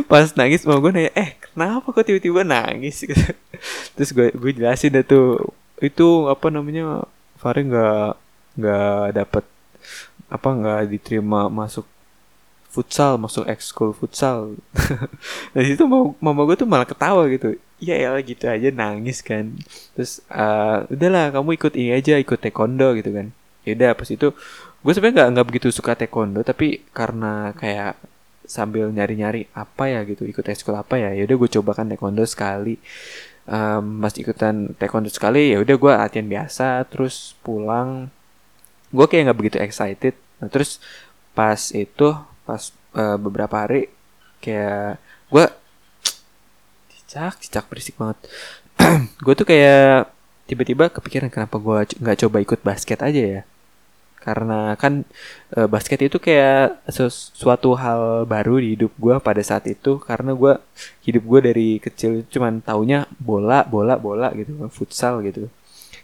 pas nangis mama gue nanya eh kenapa kok tiba-tiba nangis? (laughs) Terus gue gue jelasin deh tuh. Itu apa namanya Fahri nggak nggak dapet apa nggak diterima masuk futsal masuk ekskul futsal. (laughs) Dari situ mama, mama gue tuh malah ketawa gitu. Ya ya gitu aja nangis kan. Terus uh, udahlah kamu ikut ini aja ikut taekwondo gitu kan. Ya udah pas itu gue sebenarnya nggak nggak begitu suka taekwondo tapi karena kayak sambil nyari-nyari apa ya gitu ikut ekskul apa ya ya udah gue coba kan taekwondo sekali. Um, mas ikutan taekwondo sekali ya udah gue latihan biasa terus pulang. Gue kayak nggak begitu excited. Nah terus pas itu pas uh, beberapa hari kayak gue cicak cicak berisik banget. (clears throat) Gue tuh kayak tiba-tiba kepikiran kenapa gue nggak coba ikut basket aja ya karena kan e, basket itu kayak sesuatu hal baru di hidup gue pada saat itu. Karena gue hidup gue dari kecil cuman taunya bola bola bola gitu futsal gitu.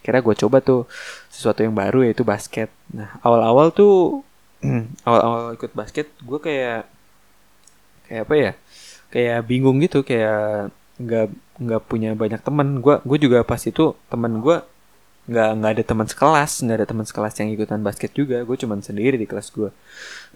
Kira gue coba tuh sesuatu yang baru yaitu basket. Nah awal-awal tuh (clears throat) awal-awal ikut basket gue kayak kayak apa ya? Kayak bingung gitu kayak nggak nggak punya banyak teman gue gue juga pas itu teman gue nggak nggak ada teman sekelas nggak ada teman sekelas yang ikutan basket juga. Gue cuman sendiri di kelas gue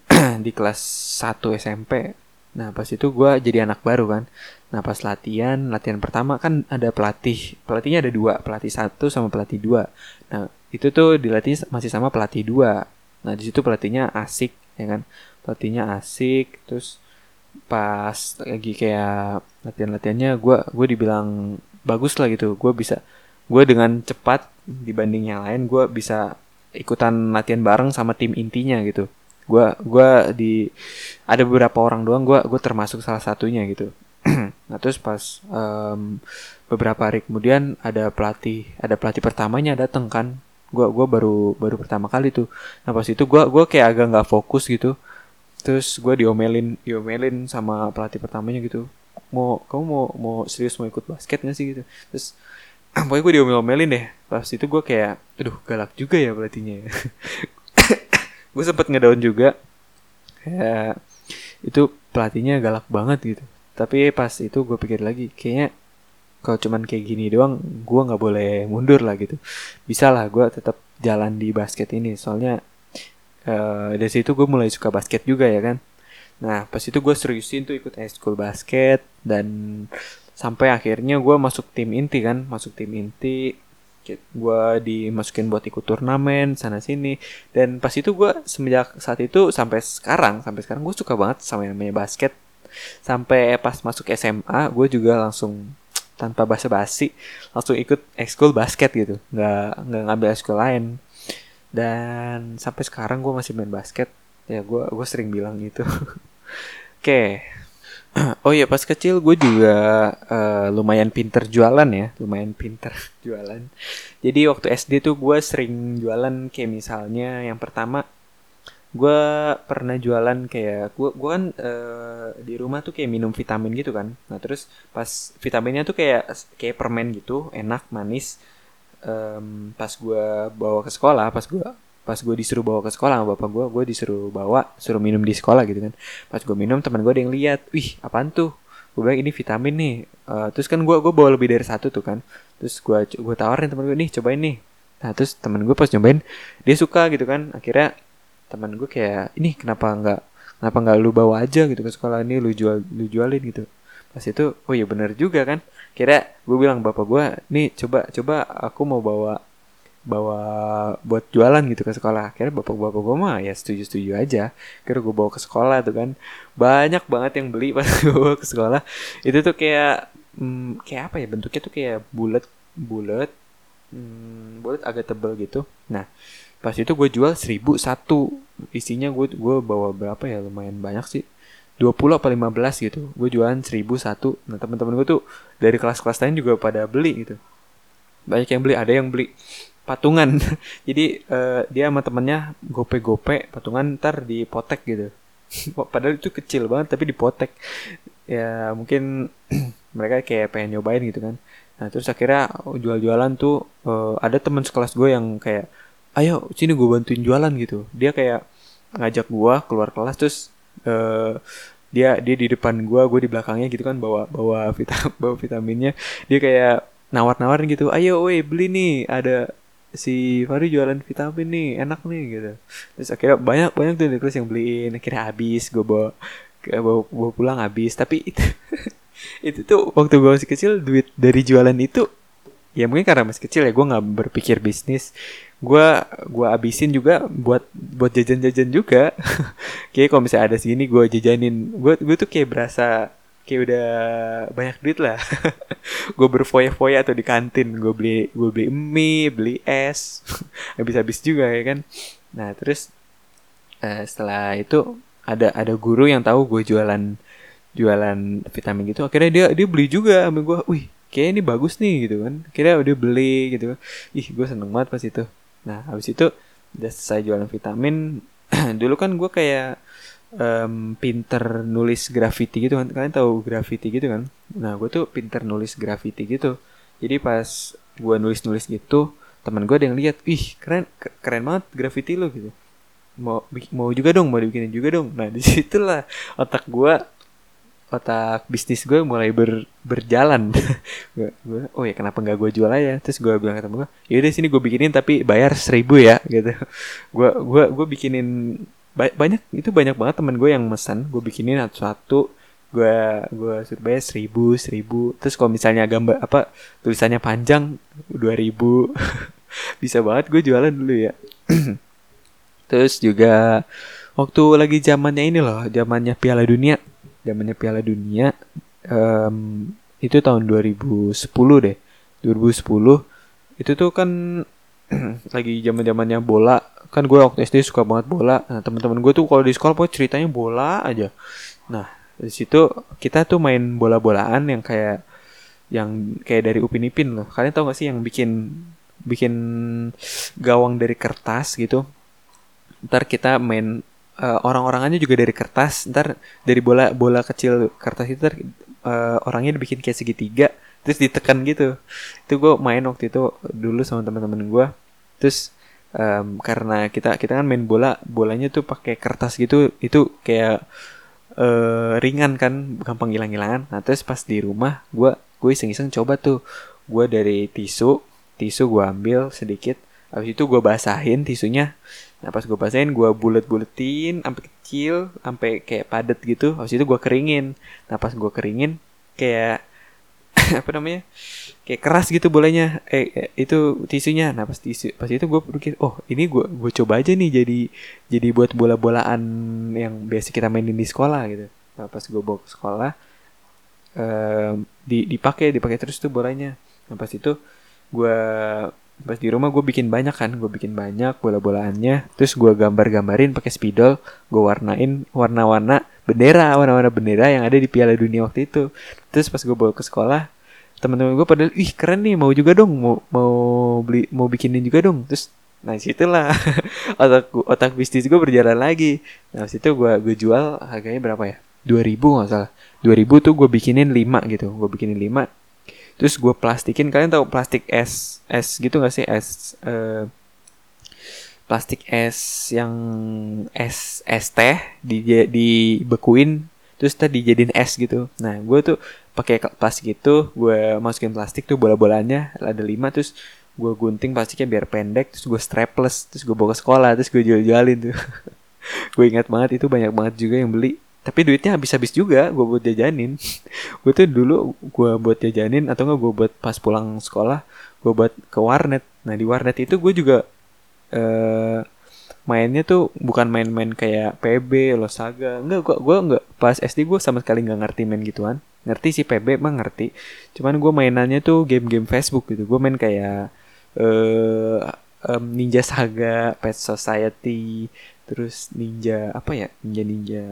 (clears throat) di kelas 1 SMP nah pas itu gue jadi anak baru kan. Nah pas latihan latihan pertama kan ada pelatih. Pelatihnya ada dua pelatih satu sama pelatih dua. Nah itu tuh dilatih masih sama pelatih dua. Nah di situ pelatihnya asik ya kan? Pelatihnya asik terus pas lagi kayak latihan-latihannya gue gue dibilang bagus lah gitu. Gue bisa gue dengan cepat dibanding yang lain gue bisa ikutan latihan bareng sama tim intinya gitu. Gue gue di ada beberapa orang doang gue gue termasuk salah satunya gitu. (clears throat) Nah terus pas um, beberapa hari kemudian ada pelatih ada pelatih pertamanya datang kan. Gue gua baru baru pertama kali tuh. Nah pas itu gue gua kayak agak nggak fokus gitu. Terus gue diomelin diomelin sama pelatih pertamanya gitu. Mau kamu mau mau serius mau ikut basket gak sih? gitu. Terus (clears throat) pokoknya gue diomel-omelin deh. Pas itu gue kayak aduh galak juga ya pelatihnya (laughs) gue sempet ngedaun juga. Kayak itu pelatihnya galak banget gitu. Tapi pas itu gue pikir lagi kayaknya kalau cuman kayak gini doang gue nggak boleh mundur lah gitu. Bisa lah gue tetap jalan di basket ini. Soalnya uh, dari situ gue mulai suka basket juga ya kan. Nah pas itu gue seriusin tuh ikut high school basket dan sampai akhirnya gue masuk tim inti kan masuk tim inti gue dimasukin buat ikut turnamen sana sini. Dan pas itu gue semenjak saat itu sampai sekarang sampai sekarang gue suka banget sama yang namanya basket. Sampai pas masuk SMA gue juga langsung tanpa basa-basi langsung ikut ekskul basket gitu. Nggak nggak ngambil ekskul lain. Dan sampai sekarang gue masih main basket. Ya gue gue sering bilang gitu. (laughs) Oke. okay. Oh iya pas kecil gue juga uh, lumayan pinter jualan ya lumayan pinter (laughs) jualan. Jadi waktu SD tuh gue sering jualan kayak misalnya yang pertama gue pernah jualan kayak gue gue kan uh, di rumah tuh kayak minum vitamin gitu kan. Nah terus pas vitaminnya tuh kayak kayak permen gitu enak manis. Um, pas gue bawa ke sekolah pas gue pas gue disuruh bawa ke sekolah sama bapak gue gue disuruh bawa suruh minum di sekolah gitu kan. Pas gue minum teman gue ada yang lihat wih apaan tuh? Gue bilang ini vitamin nih. Uh, terus kan gue gue bawa lebih dari satu tuh kan. Terus gue gue tawarin teman gue nih cobain nih. Nah terus teman gue pas nyobain dia suka gitu kan. Akhirnya teman gue kayak ini kenapa nggak kenapa nggak lu bawa aja gitu ke sekolah? Ini lu jual lu jualin gitu. Pas itu oh iya bener juga kan. Kira gue bilang bapak gue nih coba coba aku mau bawa bawa buat jualan gitu ke sekolah. Kira bapak bapak gue mah ya setuju setuju aja. Kira gue bawa ke sekolah tuh kan. Banyak banget yang beli (laughs) pas gue bawa ke sekolah. Itu tuh kayak hmm, kayak apa ya? Bentuknya tuh kayak bulat bulat hmm, bulat agak tebel gitu. Nah pas itu gue jual seribu satu. Isinya gue gue bawa berapa ya? Lumayan banyak sih. 20 apa 15 gitu. Gue jualan 1000 satu. Nah teman-teman gue tuh dari kelas-kelas lain juga pada beli gitu. Banyak yang beli ada yang beli patungan. (laughs) Jadi uh, dia sama temennya gope-gope patungan ntar dipotek gitu. (laughs) Padahal itu kecil banget tapi dipotek. Ya mungkin (clears throat) mereka kayak pengen nyobain gitu kan. Nah terus akhirnya jual-jualan tuh uh, ada teman sekelas gue yang kayak ayo sini gue bantuin jualan gitu. Dia kayak ngajak gue keluar kelas terus uh, dia dia di depan gue gue di belakangnya gitu kan bawa bawa vitamin (laughs) bawa vitaminnya. Dia kayak nawar-nawarin gitu ayo woi beli nih ada si Fari jualan vitamin nih enak nih gitu. Terus akhirnya banyak banyak tuh kelas yang beliin akhirnya habis gue bawa bawa, bawa pulang habis. Tapi itu (laughs) itu tuh waktu gue masih kecil duit dari jualan itu ya mungkin karena masih kecil ya gue nggak berpikir bisnis. Gue gue abisin juga buat buat jajan-jajan juga. (laughs) Kayak kalau misalnya ada segini gue jajanin. Gue gue tuh kayak berasa kayak udah banyak duit lah. (laughs) Gue berfoya-foya atau di kantin. Gue beli gue beli mie beli es. (laughs) Habis-habis juga ya kan? Nah terus uh, setelah itu ada ada guru yang tahu gue jualan jualan vitamin gitu. Akhirnya dia dia beli juga sama gue wih kayak ini bagus nih gitu kan? Akhirnya udah beli gitu kan? Ih gue seneng banget pas itu. Nah habis itu udah selesai jualan vitamin. (clears throat) Dulu kan gue kayak um, pinter nulis graffiti gitu kan. Kalian tahu graffiti gitu kan? Nah gue tuh pinter nulis graffiti gitu. Jadi pas gue nulis nulis gitu teman gue ada yang lihat ih keren keren banget graffiti lo gitu. Mau mau juga dong mau dibikinin juga dong. Nah (laughs) di situlah otak gue otak bisnis gue mulai ber, berjalan. (laughs) Gue, gue oh ya kenapa nggak gue jual aja? Terus gue bilang ke temen gue yaudah sini gue bikinin tapi bayar seribu ya (laughs) gitu. Gue gue gue bikinin ba banyak itu banyak banget temen gue yang pesan gue bikinin satu-satu. Gue gue bayar seribu seribu. Terus kalau misalnya gambar apa tulisannya panjang dua ribu. (laughs) Bisa banget gue jualan dulu ya. (clears throat) Terus juga waktu lagi zamannya ini loh zamannya Piala Dunia. Zamannya Piala Dunia um, itu tahun 2010 deh. 2010 itu tuh kan (clears throat) lagi zaman zamannya bola kan gue waktu SD suka banget bola. Nah teman-teman gue tuh kalau di sekolah pokoknya ceritanya bola aja. Nah di situ kita tuh main bola-bolaan yang kayak yang kayak dari Upin Ipin loh. Kalian tau gak sih yang bikin bikin gawang dari kertas gitu? Ntar kita main uh, orang-orangannya juga dari kertas. Ntar dari bola bola kecil kertas itu ntar uh, orangnya dibikin kayak segitiga. Terus ditekan gitu. Itu gue main waktu itu dulu sama teman-teman gue. Terus um, karena kita kita kan main bola bolanya tuh pakai kertas gitu itu kayak uh, ringan kan gampang hilang-hilangan nah terus pas di rumah gue gue iseng-iseng coba tuh. Gue dari tisu tisu gue ambil sedikit habis itu gue basahin tisunya. Nah pas gue basahin gue bulet-buletin sampai kecil sampai kayak padet gitu. Habis itu gue keringin. Nah pas gue keringin kayak (laughs) apa namanya? Kayak keras gitu bolanya. Eh, eh itu tisunya. Nah pas tisu pas itu gue pikir oh ini gue gue coba aja nih jadi jadi buat bola-bolaan yang biasa kita mainin di sekolah gitu. Nah pas gue bawa ke sekolah eh, di dipakai dipakai terus tuh bolanya. Nah pas itu gue pas di rumah gue bikin banyak kan gue bikin banyak bola-bolaannya. Terus gue gambar-gambarin pakai spidol gue warnain warna-warna bendera warna-warna bendera yang ada di Piala Dunia waktu itu. Terus pas gue bawa ke sekolah teman-teman gue pada ih keren nih mau juga dong mau mau beli mau bikinin juga dong. Terus nah situlah (laughs) otak otak bisnis gue berjalan lagi. Nah situ gue gue jual harganya berapa ya? dua ribu nggak salah. dua ribu tuh gue bikinin lima gitu gue bikinin lima. Terus gue plastikin kalian tahu plastik es es gitu gak sih? Es uh, plastik es yang es es teh di dibekuin terus tadi dijadiin es gitu. Nah gue tuh pakai plastik itu gue masukin plastik tuh bola-bolanya ada lima terus gue gunting plastiknya biar pendek terus gue strapless terus gue bawa ke sekolah terus gue jual-jualin tuh. (laughs) Gue ingat banget itu banyak banget juga yang beli. Tapi duitnya habis-habis juga gue buat jajanin. (laughs) Gue tuh dulu gue buat jajanin atau enggak gue buat pas pulang sekolah gue buat ke warnet. Nah di warnet itu gue juga uh, mainnya tuh bukan main-main kayak PB, Losaga. Enggak, gua gua enggak pas SD gue sama sekali nggak ngerti main gituan ngerti sih PB emang ngerti. Cuman gue mainannya tuh game-game Facebook gitu. Gue main kayak uh, um, Ninja Saga Pet Society terus Ninja apa ya Ninja Ninja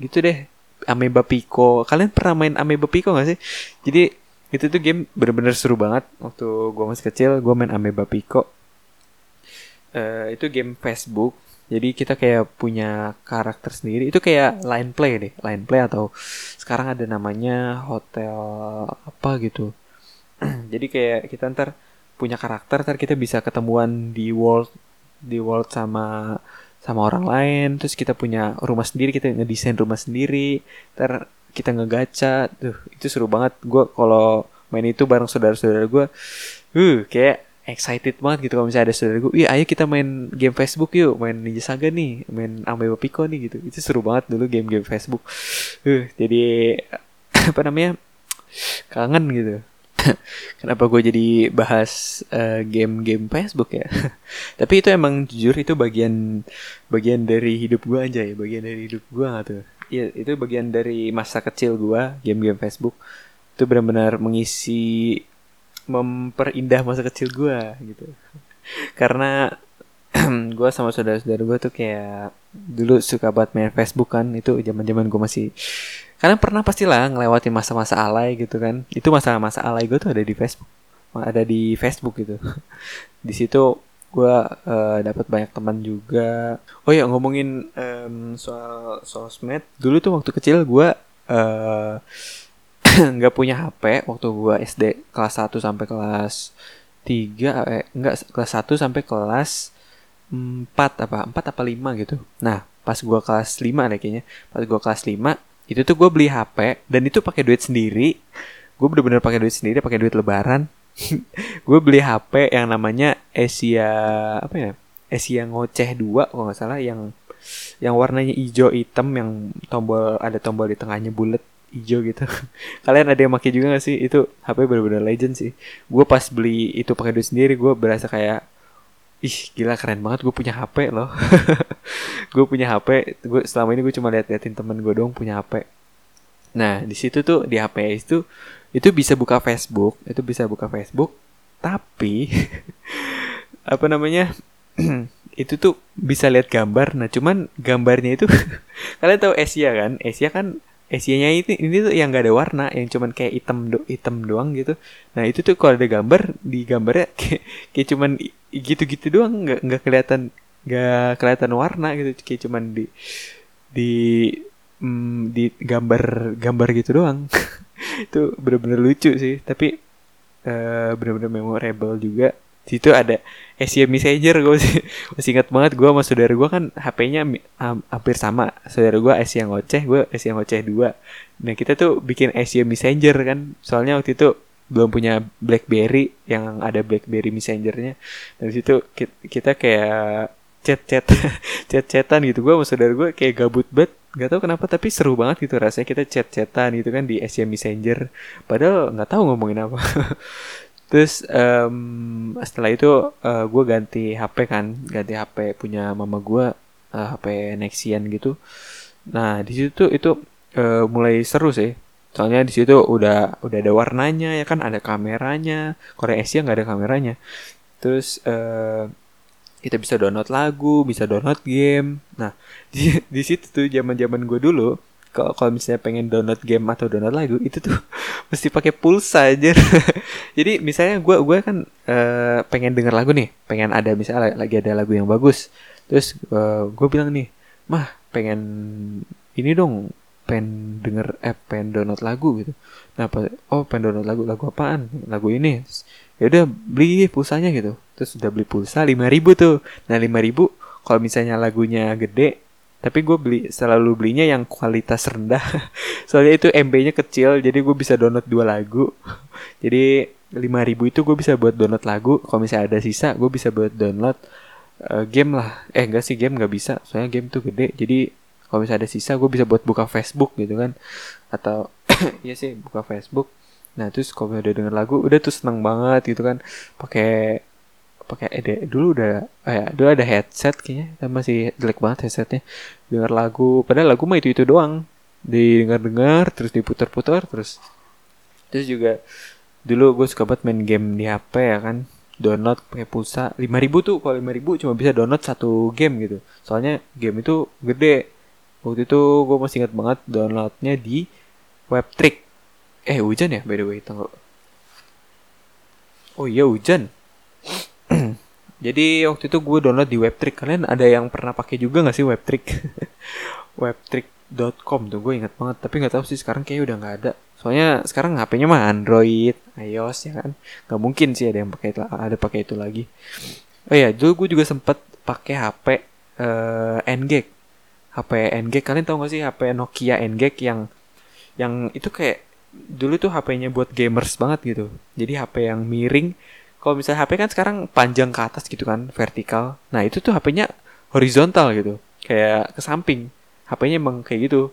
gitu deh. Ameba Pico. Kalian pernah main Ameba Pico gak sih? Jadi itu tuh game bener-bener seru banget. Waktu gue masih kecil gue main Ameba Pico. Uh, itu game Facebook jadi kita kayak punya karakter sendiri. Itu kayak line play deh line play atau sekarang ada namanya hotel apa gitu. (clears throat) Jadi kayak kita ntar punya karakter ntar kita bisa ketemuan di world di world sama sama orang lain. Terus kita punya rumah sendiri kita ngedesain rumah sendiri. Ntar kita ngegaca tuh itu seru banget. Gue kalau main itu bareng saudara-saudara gue uh kayak excited banget gitu kalau misalnya ada saudara gue, iya ayo kita main game Facebook yuk, main Ninja Saga nih, main Amebo Pico nih gitu. Itu seru banget dulu game-game Facebook. Uh, jadi (laughs) apa namanya? kangen gitu. (laughs) Kenapa gue jadi bahas uh, game-game Facebook ya? (laughs) Tapi itu emang jujur itu bagian bagian dari hidup gue aja ya, bagian dari hidup gue gak tuh. Iya, itu bagian dari masa kecil gue, game-game Facebook. Itu benar-benar mengisi memperindah masa kecil gue gitu. Karena (clears throat) gue sama saudara-saudara gue tuh kayak dulu suka banget main Facebook kan itu zaman-zaman gue masih karena pernah pastilah ngelewatin masa-masa alay gitu kan. Itu masa-masa alay gue tuh ada di Facebook ada di Facebook gitu. (laughs) Di situ gue uh, dapat banyak teman juga. Oh ya ngomongin um, soal sosmed dulu tuh waktu kecil gue uh, (laughs) nggak punya HP waktu gua SD kelas 1 sampai kelas 3 eh enggak kelas 1 sampai kelas 4 apa 4 apa 5 gitu. Nah, pas gua kelas 5 deh kayaknya. Pas gua kelas 5 itu tuh gue beli HP dan itu pakai duit sendiri. Gue bener-bener pakai duit sendiri, pakai duit lebaran. (laughs) gue beli HP yang namanya Asia apa ya? Asia ngoceh 2 kalau nggak salah yang yang warnanya hijau hitam yang tombol ada tombol di tengahnya bulat hijau gitu. (laughs) Kalian ada yang pakai juga gak sih? Itu HP bener-bener legend sih. Gue pas beli itu pakai duit sendiri, gue berasa kayak ih gila keren banget gue punya HP loh. (laughs) gue punya HP. Gue selama ini gue cuma liat-liatin temen gue dong punya HP. Nah di situ tuh di HP itu itu bisa buka Facebook, itu bisa buka Facebook, tapi (laughs) apa namanya? (clears throat) itu tuh bisa lihat gambar. Nah, cuman gambarnya itu kalian tahu Asia kan? Asia kan Asianya itu ini tuh yang gak ada warna, yang cuman kayak hitam do, hitam doang gitu. Nah itu tuh kalau ada gambar di gambarnya (laughs) kayak, kayak cuman gitu-gitu doang, nggak nggak kelihatan nggak kelihatan warna gitu, kayak cuman di di mm, di gambar gambar gitu doang. (laughs) itu bener-bener lucu sih, tapi uh, bener-bener memorable juga situ ada Asia Messenger gue masih, (laughs) masih ingat banget gue sama saudara gue kan HP-nya um, hampir sama. Saudara gue Asia ngoceh gue Asia ngoceh dua. Nah kita tuh bikin Asia Messenger kan. Soalnya waktu itu belum punya BlackBerry yang ada BlackBerry Messengernya. Dari situ kita kayak chat chat (laughs) chat chatan gitu. Gue sama saudara gue kayak gabut banget. Nggak tahu kenapa tapi seru banget gitu rasanya kita chat chatan gitu kan di Asia Messenger. Padahal nggak tahu ngomongin apa (laughs) Terus um, setelah itu uh, eh, gue ganti HP kan, ganti HP punya mama gue, uh, HP Nexian gitu. Nah di situ itu uh, mulai seru sih. Soalnya di situ udah udah ada warnanya ya kan, ada kameranya. Korea Asia nggak ada kameranya. Terus uh, kita bisa download lagu, bisa download game. Nah (laughs) di di situ tuh zaman zaman gue dulu kalau misalnya pengen download game atau download lagu itu tuh (laughs) mesti pakai pulsa aja (laughs) jadi misalnya gue gue kan uh, pengen denger lagu nih. Pengen ada misalnya lagi ada lagu yang bagus. Terus uh, eh, gue bilang nih mah pengen ini dong pengen denger eh pengen download lagu gitu. Nah apa oh pengen download lagu lagu apaan? Lagu ini. Ya udah beli pulsanya gitu. Terus udah beli pulsa lima ribu tuh. Nah lima ribu kalau misalnya lagunya gede tapi gue beli selalu belinya yang kualitas rendah. (laughs) Soalnya itu MB-nya kecil jadi gue bisa download dua lagu. (laughs) Jadi lima ribu itu gue bisa buat download lagu. Kalau misalnya ada sisa gue bisa buat download uh, game lah. Eh enggak sih game nggak bisa. Soalnya game tuh gede. Jadi kalau misalnya ada sisa gue bisa buat buka Facebook gitu kan. Atau (coughs) iya sih buka Facebook. Nah terus kalau udah denger lagu udah tuh seneng banget gitu kan. Pakai pakai ede dulu udah oh ya dulu ada headset kayaknya masih jelek banget headsetnya. Dengar lagu padahal lagu mah itu itu doang. Didengar dengar terus diputar-putar terus terus juga dulu gue suka banget main game di HP ya kan. Download pakai pulsa 5000 tuh kalau 5000 cuma bisa download satu game gitu. Soalnya game itu gede. Waktu itu gue masih ingat banget downloadnya di Webtrick. Eh hujan ya by the way tunggu oh iya hujan jadi waktu itu gue download di Webtrick. Kalian ada yang pernah pakai juga nggak sih Webtrick? (laughs) Webtrick.com tuh gue ingat banget. Tapi nggak tahu sih sekarang kayaknya udah nggak ada. Soalnya sekarang HP-nya mah Android iOS ya kan? Nggak mungkin sih ada yang pakai itu ada pakai itu lagi. Oh iya dulu gue juga sempet pakai HP uh, NGEG HP NGEG kalian tahu gak sih HP Nokia NGEG yang yang itu kayak dulu tuh HP-nya buat gamers banget gitu. Jadi HP yang miring kalau misalnya HP kan sekarang panjang ke atas gitu kan vertikal. Nah itu tuh HP-nya horizontal gitu kayak ke samping. HP-nya emang kayak gitu.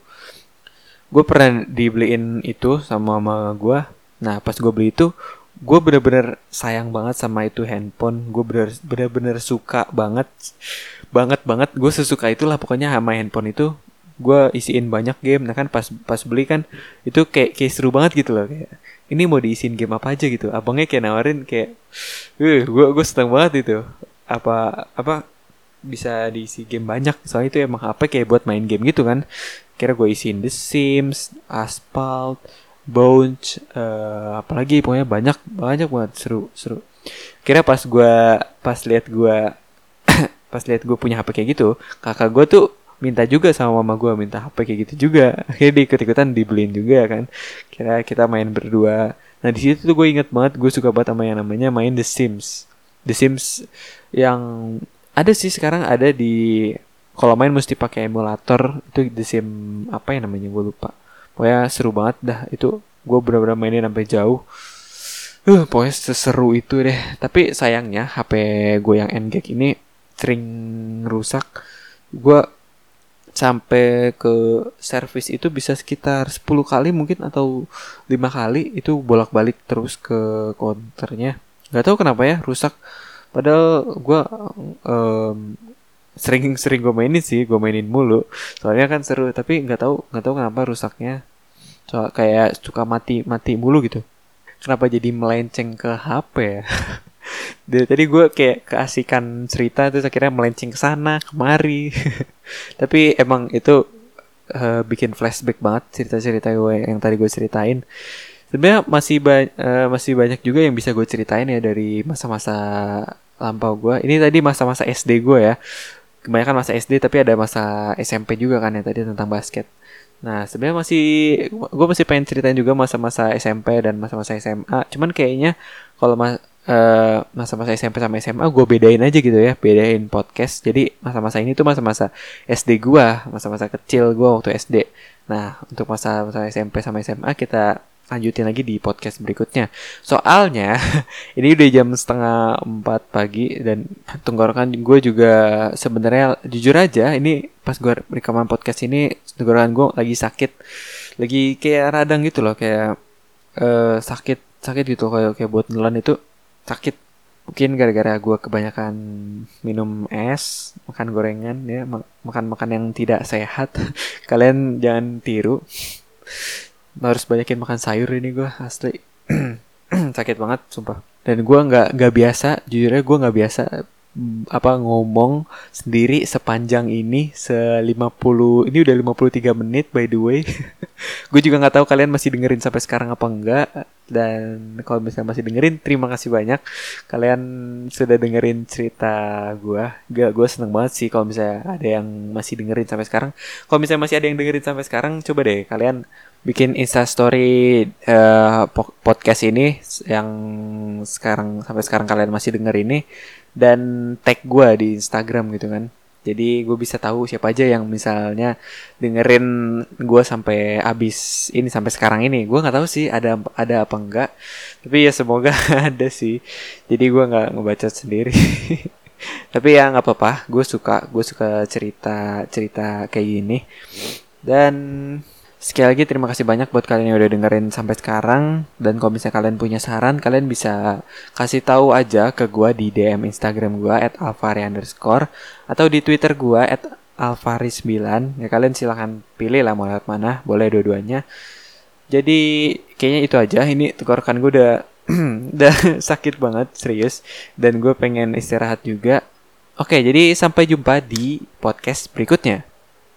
Gue pernah dibeliin itu sama mama gue nah pas gue beli itu gue bener-bener sayang banget sama itu handphone. Gue bener bener-bener suka banget banget banget. Gue sesuka itulah pokoknya sama handphone itu. Gue isiin banyak game. Nah kan pas pas beli kan itu kayak kayak seru banget gitu loh kayak ini mau diisiin game apa aja gitu. Abangnya kayak nawarin kayak uh gue gue seneng banget itu. Apa apa bisa diisi game banyak. Soalnya itu emang apa kayak buat main game gitu kan. Kira gue isiin The Sims, Asphalt, Bones, uh, apalagi pokoknya banyak banyak banget. Seru seru. Kira pas gue pas lihat gue (clears throat) pas lihat gue punya HP kayak gitu, kakak gue tuh minta juga sama mama gue minta HP kayak gitu juga. (laughs) Akhirnya diikut ikutan dibeliin juga kan. Kira kita main berdua. Nah di situ tuh gue inget banget gue suka banget sama yang namanya main The Sims. The Sims yang ada sih sekarang ada di kalau main mesti pakai emulator itu The Sim apa ya namanya gue lupa pokoknya seru banget dah itu gue benar-benar mainin sampai jauh uh pokoknya seseru itu deh tapi sayangnya HP gue yang NGEG ini sering rusak gue sampai ke servis itu bisa sekitar 10 kali mungkin atau lima kali itu bolak-balik terus ke counternya nggak tahu kenapa ya rusak. Padahal gue um, sering sering gue mainin sih gue mainin mulu. Soalnya kan seru tapi nggak tahu nggak tahu kenapa rusaknya. Soal kayak suka mati mati mulu gitu. Kenapa jadi melenceng ke HP ya (laughs) dari tadi gue kayak keasikan cerita terus akhirnya melenceng ke sana kemari (laughs) tapi emang itu uh, bikin flashback banget cerita-cerita gue yang tadi gue ceritain sebenarnya masih ba uh, masih banyak juga yang bisa gue ceritain ya dari masa-masa lampau gue ini tadi masa-masa SD gue ya kebanyakan masa SD tapi ada masa SMP juga kan ya tadi tentang basket. Nah sebenarnya masih gue masih pengen ceritain juga masa-masa SMP dan masa-masa SMA. Cuman kayaknya kalau uh, masa-masa SMP sama SMA gue bedain aja gitu ya, bedain podcast. Jadi masa-masa ini tuh masa-masa SD gue, masa-masa kecil gue waktu SD. Nah untuk masa-masa SMP sama SMA kita lanjutin lagi di podcast berikutnya. Soalnya (laughs) ini udah jam setengah empat pagi dan tenggorokan gue juga sebenarnya jujur aja ini pas gue rekaman podcast ini tenggorokan gue lagi sakit, lagi kayak radang gitu loh kayak uh, sakit sakit gitu kayak kayak buat nelan itu sakit. Mungkin gara-gara gue kebanyakan minum es makan gorengan ya makan makan yang tidak sehat (laughs) kalian jangan tiru. Harus banyakin makan sayur ini gue asli. (clears throat) Sakit banget sumpah. Dan gue nggak nggak biasa jujurnya gue nggak biasa apa ngomong sendiri sepanjang ini se 50 ini udah 53 menit by the way. (laughs) Gue juga nggak tahu kalian masih dengerin sampai sekarang apa enggak. Dan kalau misalnya masih dengerin terima kasih banyak. Kalian sudah dengerin cerita gue gak gue seneng banget sih kalau misalnya ada yang masih dengerin sampai sekarang. Kalau misalnya masih ada yang dengerin sampai sekarang coba deh kalian bikin instastory uh, podcast ini yang sekarang sampai sekarang kalian masih denger ini dan tag gue di Instagram gitu kan. Jadi gue bisa tahu siapa aja yang misalnya dengerin gue sampai abis ini sampai sekarang ini. Gue nggak tahu sih ada ada apa enggak. Tapi ya semoga (laughs) ada sih. Jadi gue nggak ngebaca sendiri. (laughs) Tapi ya nggak apa-apa. Gue suka gue suka cerita cerita kayak gini. Dan Sekali lagi terima kasih banyak buat kalian yang udah dengerin sampai sekarang. Dan kalau misalnya kalian punya saran kalian bisa kasih tahu aja ke gua di DM Instagram gua @alvari underscore atau di Twitter gua @alvari9 ya kalian silahkan pilih lah mau lewat mana boleh dua-duanya. Jadi kayaknya itu aja. Ini tenggorokan gue udah (clears throat) udah (laughs) sakit banget serius. Dan gue pengen istirahat juga. Oke jadi sampai jumpa di podcast berikutnya